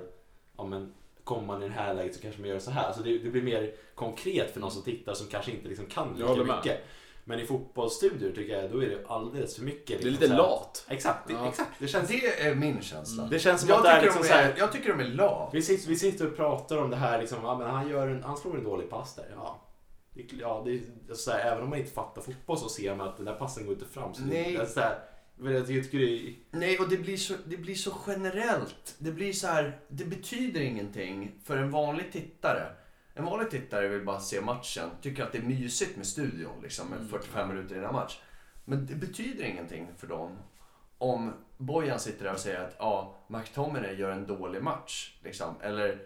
ja men kommer man i det här läget så kanske man gör så här. Så det, det blir mer konkret för någon som tittar som kanske inte liksom kan lika med. mycket. Men i fotbollsstudior tycker jag, då är det alldeles för mycket. Det är liksom, lite lat. Exakt, det, Ja. exakt. Det känns, Det är min känsla. det känns som Jag att det är tycker, liksom de så här, är, jag tycker de är lat. vi sitter, vi sitter och pratar om det här, liksom, ja, men han, gör en, han slår en dålig pass där. Ja. Ja, det, så här, även om man inte fattar fotboll så ser man att den där passen går inte fram. Så Nej. Det, så här, men jag tycker det är... Nej, och det blir, så, det blir så generellt. Det blir så här, det betyder ingenting för en vanlig tittare. En vanlig tittare vill bara se matchen, tycker att det är mysigt med studion liksom, med Mm. 45 minuter innan match. Men det betyder ingenting för dem om Bojan sitter där och säger att ja, McTominay gör en dålig match. Liksom. Eller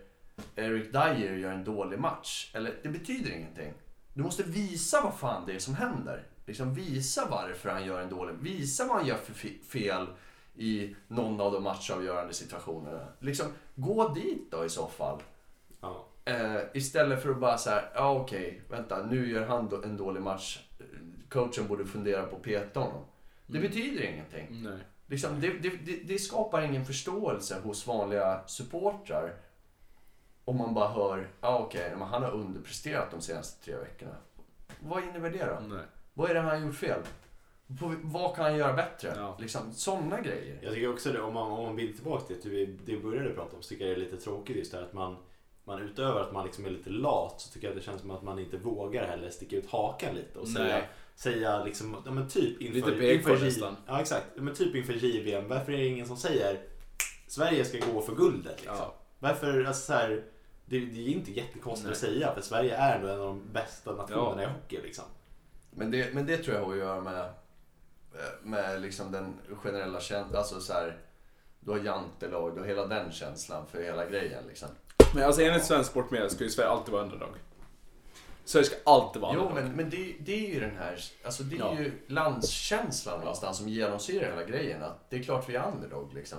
Eric Dyer gör en dålig match. Eller, det betyder ingenting. Du måste visa vad fan det är som händer. Liksom visa varför han gör en dålig... Visa vad han gör för fe- fel i någon av de matchavgörande situationerna. Liksom, gå dit då i så fall. Ja. Eh, istället för att bara så här, ja okej, vänta, nu gör han då- en dålig match. Coachen borde fundera på att peta honom. Det Mm. betyder ingenting. Nej. Liksom, det, det, det, det skapar ingen förståelse hos vanliga supportrar. Om man bara hör, ja okej, men han har underpresterat de senaste tre veckorna. Vad innebär det då? Nej. Vad är det han har gjort fel? På, vad kan han göra bättre? Ja. Liksom, sådana grejer. Jag tycker också det, om man, om man vill tillbaka till det vi, det vi började prata om så tycker jag det är lite tråkigt just det här att man, man utöver att man liksom är lite lat så tycker jag att det känns som att man inte vågar heller sticka ut hakan lite och säga, Nej. säga liksom, ja men typ inför, Lite inför nästan. Ja exakt, men typ inför JVM, varför är det ingen som säger Sverige ska gå för guldet liksom? Ja. Varför, alltså så här, det, det är inte jättekonstigt att säga för Sverige är ändå en av de bästa nationerna Ja. i hockey liksom. Men det, men det tror jag har att göra med, eh, med liksom den generella känslan. Alltså så här, du har jantelag, du har hela den känslan för hela grejen. Liksom. Men alltså enligt svensk sportmedia ska ju Sverige alltid vara underdog. Sverige ska alltid vara Jo, underdog. men, men det, det är ju den här, alltså det är Ja. ju landskänslan någonstans som genomsyrar hela grejen. Att det är klart vi är underdog liksom.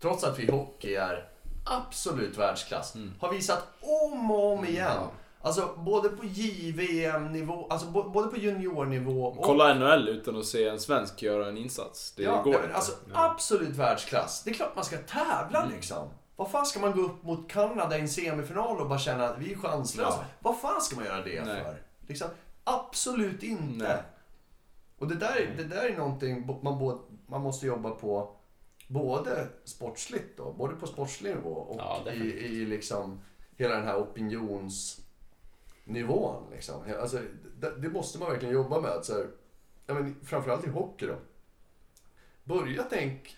Trots att vi i hockey är absolut världsklass. Mm. Har visat om och om igen. Ja. Alltså både på JVM-nivå, alltså både på juniornivå och... Kolla NHL utan att se en svensk göra en insats. Det ja, går inte. alltså absolut världsklass. Det är klart man ska tävla Mm. liksom. Vad fan ska man gå upp mot Kanada i en semifinal och bara känna att vi är chanslösa? Ja. Vad fan ska man göra det Nej. för? Liksom, absolut inte. Nej. Och det där, det där är någonting man, både, man måste jobba på både sportsligt då, både på sportslig nivå och Ja, i, i liksom hela den här opinionsnivån. Liksom. Alltså, det, det måste man verkligen jobba med. Så här, ja, men framförallt i hockey då. Börja tänk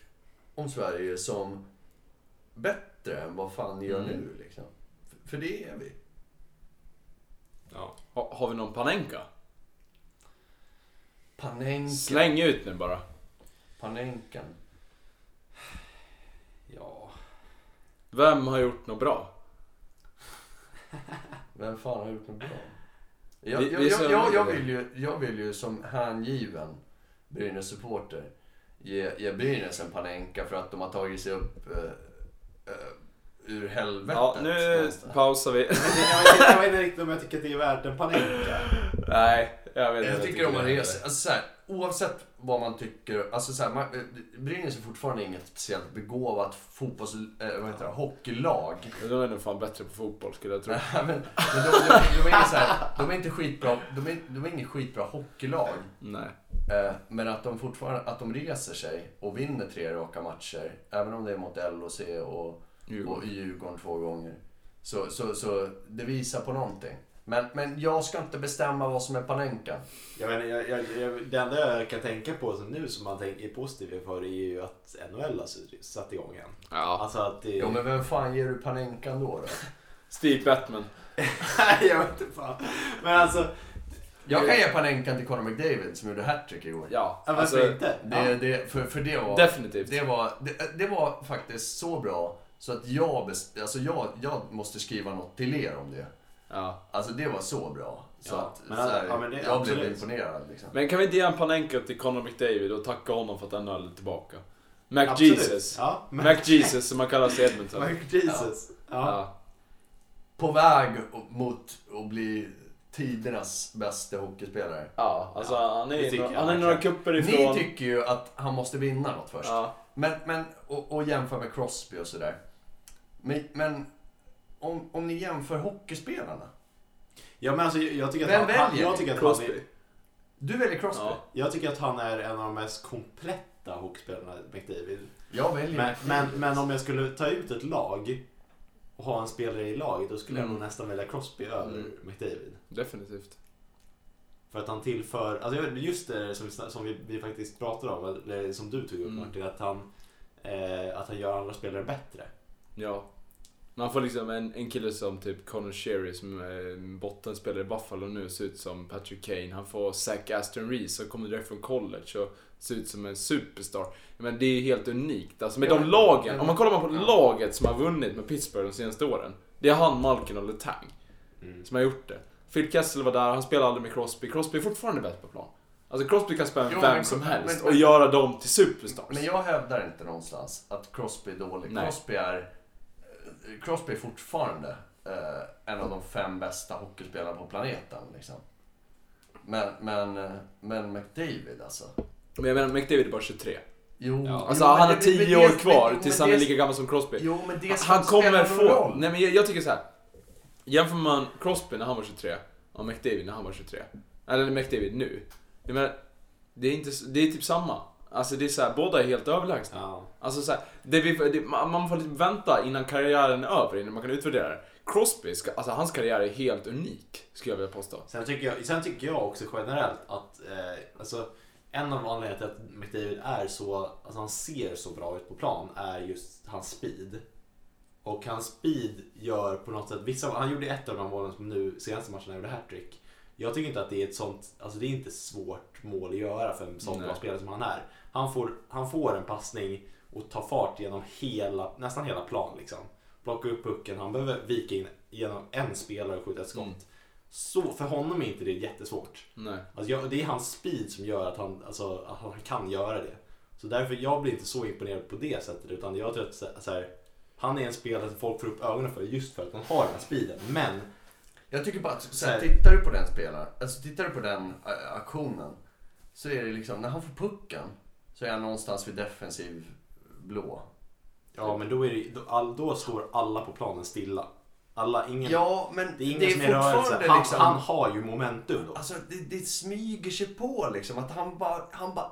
om Sverige som bättre än vad fan ni gör Mm. nu. Liksom. För, för det är vi. Ja. Ha, har vi någon Panenka? Panenka. Släng ut nu bara. Panenkan. Vem har gjort något bra? Vem fan har gjort något bra? Jag, Vi- jag, vi jag, jag, jag, vill ju, jag vill ju som hängiven Brynäs-supporter ge, ge Brynäs en panenka för att de har tagit sig upp eh, eh, ur helvetet. Ja, nu pausar vi. Jag vet, inte- jag vet inte riktigt om jag tycker att det är värt en panenka. Nej, jag vet inte. Jag tycker om man reser. Alltså, så här, oavsett vad man tycker. Alltså, så här, man, eh, Brynäs är fortfarande inget speciellt begåvat fotbolls... Eh, vad heter det? Hockeylag. De är nog fan bättre på fotboll skulle jag tro. Nej, <laughs> men, men de, de, de, är inget så här, de är inte skitbra. De är, de är inget skitbra hockeylag. Nej. Eh, Men att de fortfarande att de reser sig och vinner tre raka matcher. Även om det är mot LOC och, och Djurgården. Djurgården två gånger. Så, så, så det visar på någonting. Men, men jag ska inte bestämma vad som är Panenka. Jag inte, jag, jag, jag, det enda jag kan tänka på som nu som man tänker är positivt för är ju att NHL har satt igång igen. Ja. Alltså att det... Jo men vem fan ger du Panenkan då? då? <laughs> Steve Batman. Nej, <laughs> jag vet inte fan. Men alltså, Jag kan ge Panenkan till Conor McDavid som gjorde hattrick igår. Ja, varför alltså, inte? Det, det, för, för det var... definitivt. Det var, det, det var faktiskt så bra så att jag, alltså jag, jag måste skriva något till er om det. Ja. Alltså det var så bra. Så Ja, att, men så här, ja, men det- jag blev imponerad. Liksom. Men kan vi inte ge en Panenka till Conor McDavid och tacka honom för att NHL är tillbaka? Mac Absolut. Jesus. Ja, Mac Jesus som man kallar sig Edmonton. Mac Jesus. Ja. Ja. På väg mot att bli tidernas bästa hockeyspelare. Ja, alltså Ja, han är, några, han är några kupper Ni ifrån. tycker ju att han måste vinna något först. Ja. Men, men, och, och jämför med Crosby och sådär. Men, men om, om ni jämför hockeyspelarna. ja, men alltså jag tycker att Vem han, han, väljer jag tycker att han Crosby. är, Du väljer Crosby. Ja. Jag tycker att han är en av de mest kompletta hockeyspelarna, McDavid. Jag väljer Men, men, men om jag skulle ta ut ett lag och ha en spelare i laget, då skulle jag Mm. nog nästan välja Crosby över Mm. McDavid. Definitivt. För att han tillför, alltså jag vet, just det som vi, sna- som vi, vi faktiskt pratade om, eller som du tog upp Mm. Martin, att han, eh, att han gör andra spelare bättre. Ja. Man får liksom en, en kille som typ Connor Sherry som en bottenspelare i Buffalo nu ser ut som Patrick Kane. Han får Zach Aston Reese som kommer direkt från college och ser ut som en superstar. Men det är helt unikt. Alltså med Ja, de lagen, om man kollar på ja. laget som har vunnit med Pittsburgh de senaste åren. Det är han, Malkin och Letang Mm. som har gjort det. Phil Kessel var där, han spelade aldrig med Crosby. Crosby är fortfarande bäst på plan. Alltså Crosby kan spela Jo, vem men- som helst men- och göra dem till superstars. Men jag hävdar inte någonstans att Crosby är dålig. Nej. Crosby är, eh, Crosby är fortfarande eh, en av de fem bästa hockeyspelarna på planeten. Liksom. Men, men, eh, men McDavid alltså. Men jag menar, McDavid är bara 23. Jo, Ja. Alltså jo, han har det- 10 men år kvar tills han är lika gammal som Crosby. Jo, men det Han kommer få... Nej men jag, jag tycker så här. Jämför man Crosby när han var 23 och McDavid när han var 23. Eller McDavid nu. Jag menar, det är, inte, det är typ samma. Alltså det är så här, båda är helt överlägsna. Ja. Alltså så här, det vi, det, man får liksom vänta innan karriären är över, innan man kan utvärdera det. Crosby, alltså hans karriär är helt unik, skulle jag vilja påstå. Sen, tycker jag, sen tycker jag också generellt att eh, alltså, en av anledningarna till att McDavid är så, alltså han ser så bra ut på plan är just hans speed. Och hans speed gör på något sätt, vissa, han gjorde ett av de målen som nu senaste matchen han gjorde hattrick. Jag tycker inte att det är ett sånt, alltså det är inte svårt mål att göra för en sån bra spelare som han är. Han får, han får en passning och tar fart genom hela, nästan hela plan liksom. Plocka upp pucken, han behöver vika in genom en spelare och skjuta ett skott. Mm. Så för honom är inte det jättesvårt. Nej. Alltså jag, det är hans speed som gör att han, alltså, att han kan göra det. Så därför jag blir inte så imponerad på det sättet. Utan jag tror att så här, han är en spelare som folk får upp ögonen för just för att han har den här speeden. Men, Jag tycker bara att, så här, tittar du på den spelaren, alltså tittar du på den äh, aktionen. Så är det liksom, när han får pucken så är han någonstans vid defensiv blå. ja, men då, är det, då, all, då står alla på planen stilla. Alla, ingen, Ja, men det är ingen det är som är rörelse. Han, liksom... han har ju momentum då. Alltså det, det smyger sig på liksom. Att han bara, han bara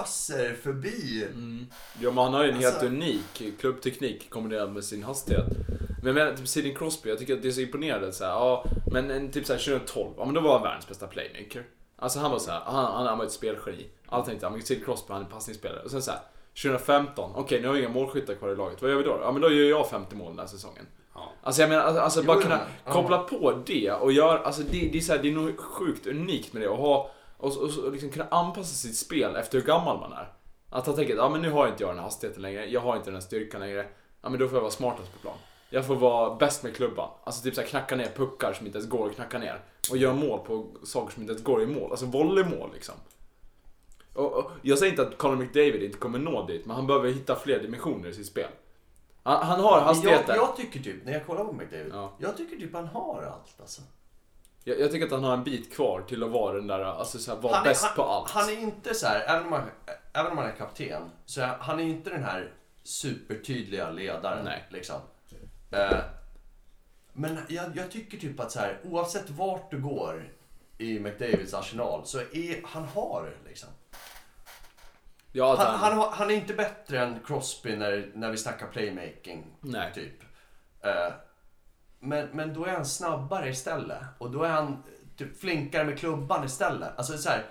öser förbi. Mm. Ja men han har ju en helt Alltså- unik klubbteknik kombinerad med sin hastighet. Men jag typ Sidney Crosby, jag tycker att det är så imponerande så här, ja men en, typ såhär 2012, ja men då var han världens bästa playmaker. Alltså han var så här, han, han, han var ett spelgeni. Alla tänkte, ja men Sidney Crosby han är passningsspelare. Och sen så här, 2015, okej nu har vi inga målskyttar kvar i laget, vad gör vi då? Ja men då gör jag 50 mål den här säsongen. Ja. Alltså jag menar, alltså, alltså Jo, bara kunna ja. koppla på det och göra, alltså det, det är så här, det är nog sjukt unikt med det och ha, och, och, och liksom kunna anpassa sitt spel efter hur gammal man är. Att han tänker, ja men nu har inte jag den här hastigheten längre, jag har inte den här styrkan längre, ja men då får jag vara smartast på plan. Jag får vara bäst med klubban. Alltså typ så här, knacka ner puckar som inte ens går att knacka ner. Och göra mål på saker som inte ens går i mål. Alltså volleymål liksom. Och, och, jag säger inte att Conor McDavid inte kommer nå dit, men han behöver hitta fler dimensioner i sitt spel. Han, han har hastigheten. Jag, jag tycker typ, när jag kollar på McDavid, Ja. jag tycker typ han har allt alltså. Jag, jag tycker att han har en bit kvar till att vara den där, alltså så här, vara Han är- bäst han, på allt. Han är inte så här, även om han, även om han är kapten, så är han är inte den här supertydliga ledaren. Nej. Liksom. Eh, men jag, jag tycker typ att så här, oavsett vart du går i McDavids arsenal, så är han har liksom. ja, Han, han, han är inte bättre än Crosby när, när vi snackar playmaking. Nej. Typ. Eh, men, men då är han snabbare istället. Och då är han typ flinkare med klubban istället. Alltså så här,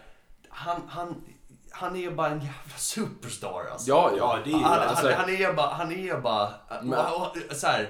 han, han, han är bara en jävla superstar alltså. Ja, Ja, det är han, alltså- han, han är bara, han är bara, Men- och, och, så här.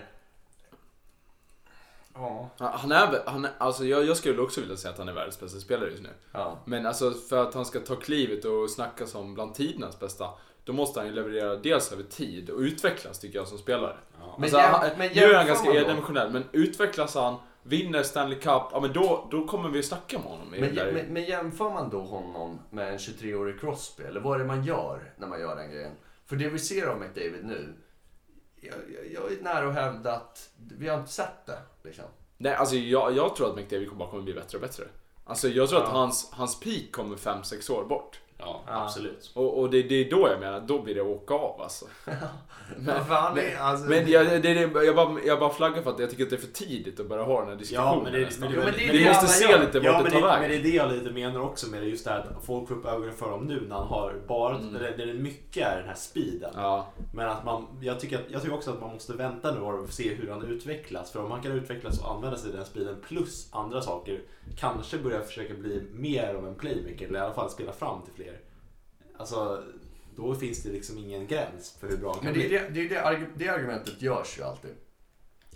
Ja. Han är, väl- han är alltså jag, jag skulle också vilja säga att han är världens bästa spelare just nu. Ja. Men alltså för att han ska ta klivet och snackas om bland tidernas bästa, då måste han ju leverera dels över tid och utvecklas tycker jag som spelare. Ja. Men Alltså, jäm- han, men nu är han ganska endimensionell, men utvecklas han, vinner Stanley Cup, ja men då, då kommer vi snacka med honom. i Men, men, men jämför man då honom med en 23-årig Crosby? Eller vad är det man gör när man gör den grejen? För det vi ser av McDavid nu, jag, jag, jag är nära att hävda att vi har inte sett det. Liksom. Nej, alltså jag, jag tror att McDavid kommer bara kommer bli bättre och bättre. Alltså jag tror att Ja. hans, hans peak kommer 5-6 år bort. Ja, Ja. absolut. Och, och det, det är då jag menar, då blir det åka av alltså. <laughs> Men, han är, alltså, Men jag, det, det, jag, bara, jag bara flaggar för att jag tycker att det är för tidigt att börja ha den här diskussionen Ja, men det- nästan. men Jo, men det är Vi det måste se lite vart Ja, det men tar vägen. men det är det jag lite menar också med det. Just det här att folk får upp ögonen för dem nu när han har bara, Mm. det, det är mycket är den här speeden. Ja, Men att man, jag, tycker, att- jag tycker också att man måste vänta nu och se hur han utvecklas. För om han kan utvecklas och använda sig av den speeden plus andra saker, kanske börja försöka bli mer av en playmaker eller i alla fall spela fram till fler. Alltså, då finns det liksom ingen gräns för hur bra han kan men det, är bli. det, det, det, det argumentet görs ju alltid.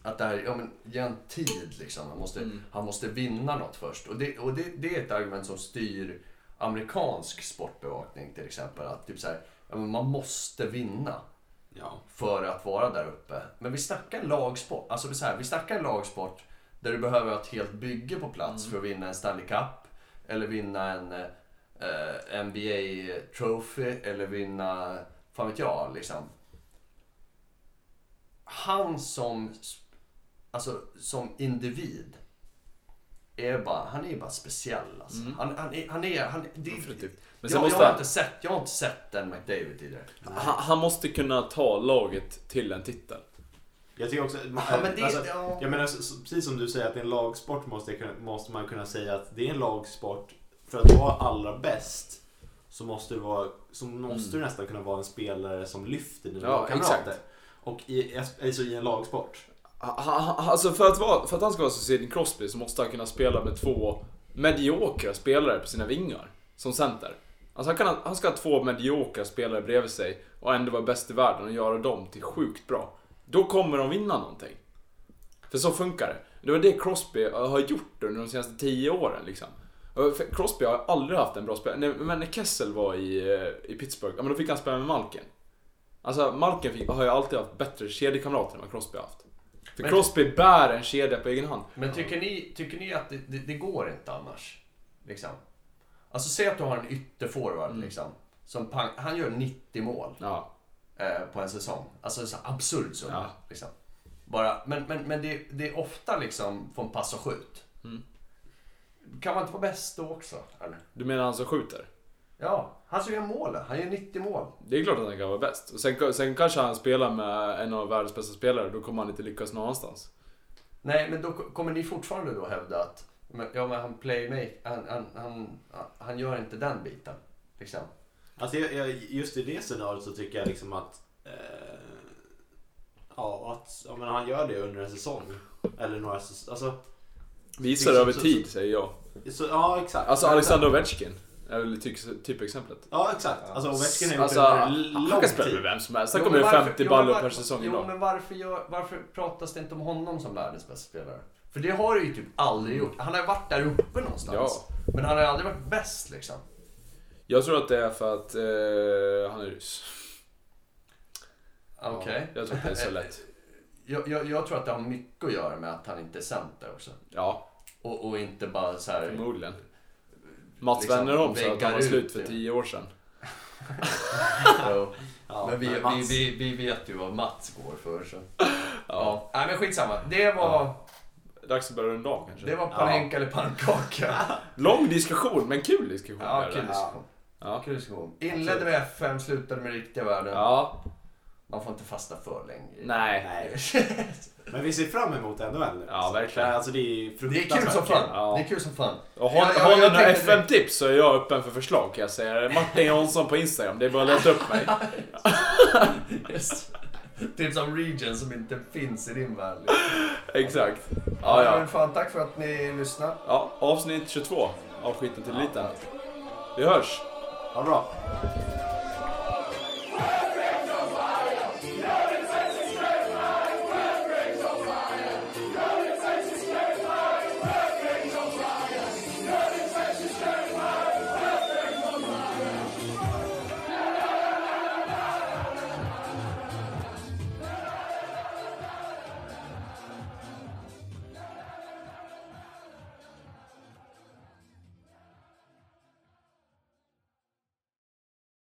Att det här, ja men ge en tid liksom. Han måste, Mm. han måste vinna något först. Och, det, och det, det är ett argument som styr amerikansk sportbevakning till exempel. Att typ så här, ja, men man måste vinna. Ja. för att vara där uppe. Men vi snackar en lagsport. Alltså så här, vi snackar en lagsport där du behöver ha ett helt bygge på plats för att vinna en Stanley Cup. Eller vinna en eh, NBA Trophy. Eller vinna, fan vet jag liksom. Han som, alltså som individ. Är bara, han är bara speciell alltså. Han, han är, han är, han, det. Men jag, måste jag, har inte sett, jag har inte sett den McDavid tidigare. han, han måste kunna ta laget till en titel. Jag tycker också... Ja, men det, alltså, ja. Jag menar, precis som du säger att det är en lagsport måste, måste man kunna säga att det är en lagsport. För att vara allra bäst så måste du, vara, så måste du nästan kunna vara en spelare som lyfter dina Mm. Ja, lagkamrater. exakt. Och i, alltså i en lagsport. Alltså för att, vara, för att han ska vara som Sidney Crosby så måste han kunna spela med två mediokra spelare på sina vingar. Som center. Alltså han, kan, ha- han ska ha två mediokra spelare bredvid sig och ändå vara bäst i världen och göra dem till sjukt bra. Då kommer de vinna någonting. För så funkar det. Det var det Crosby har gjort under de senaste tio åren liksom. Crosby har aldrig haft en bra spelare. Men när Kessel var i, eh, i Pittsburgh, ja, men då fick han spela med Malkin. Alltså Malkin fick, har ju alltid haft bättre kedjekamrater än vad Crosby har haft. För Men- Crosby bär en kedja på egen hand. Men tycker ni, tycker ni att det, det, det går inte annars? Liksom. Alltså säg att du har en ytterforward Mm. liksom. Som pang, han gör 90 mål Ja. eh, på en säsong. Alltså så absurd summa. Ja. Liksom. Bara, men men, men det, det är ofta liksom från pass och skjut. Mm. Kan man inte vara bäst då också? Eller? Du menar han som skjuter? Ja, han som gör målen. Han gör 90 mål. Det är klart att han kan vara bäst. Och sen, sen kanske han spelar med en av världens bästa spelare, då kommer han inte lyckas någon annanstans. Nej, men då kommer ni fortfarande då hävda att ja, men han playmake, han, han, han, han gör inte den biten. Liksom. Alltså jag, jag, just i det scenariot så tycker jag liksom att eh, Ja, att ja, men han gör det under en säsong. Eller några säsonger. Alltså, Visar Liksom över så- tid, säger jag. så, ja exakt. Alltså Alexander Ovechkin är väl typ, typexemplet. Ja exakt. Alltså Ovechkin har gjort Alltså, det han lång han kan spela med vem som helst. Han Jo, kommer men göra varför- 50 jo, men baller per säsong Jo, idag. men varför, gör, varför pratas det inte om honom som världens bästa spelare? För det har du ju typ aldrig gjort. Han har ju varit där uppe någonstans. Men han har ju aldrig varit bäst liksom. Jag tror att det är för att eh, han är ryss. Okej. Jag tror att det är så <laughs> lätt. Jag, jag, jag tror att det har mycket att göra med att han inte är center också. Ja, Och, och inte bara så här... förmodligen. Mats Liksom, Wennerholm sa att han var slut ut för. 10 år sedan. <laughs> Ja, men vi, vi, Mats- vi, vi vet ju vad Mats går för så. Ja. Ja. Nej men skitsamma. Det var, Dags att börja runda av kanske. det var panenka eller pannkaka. <laughs> Lång diskussion, men kul diskussion. Ja, kul diskussion. Ja. Kul diskussion. Inledde med FM, slutade med riktiga världen. ja. Man får inte fastna för länge. Nej. Nej. <laughs> Men vi ser fram emot NHL nu. Ja, verkligen. Alltså det är Det är kul som fan. Ja. Det är kul som fan. Och har, ni jag några tänkte- FM-tips så är jag öppen för förslag kan jag säga. Martin Jansson på Instagram, det är bara att leta upp mig. Just. Typ som region som inte finns i din värld. Exakt. Ja, Ja. Men fan, tack för att ni lyssnade. ja avsnitt 22 av Skiten till Liten. Vi hörs! Ha det bra.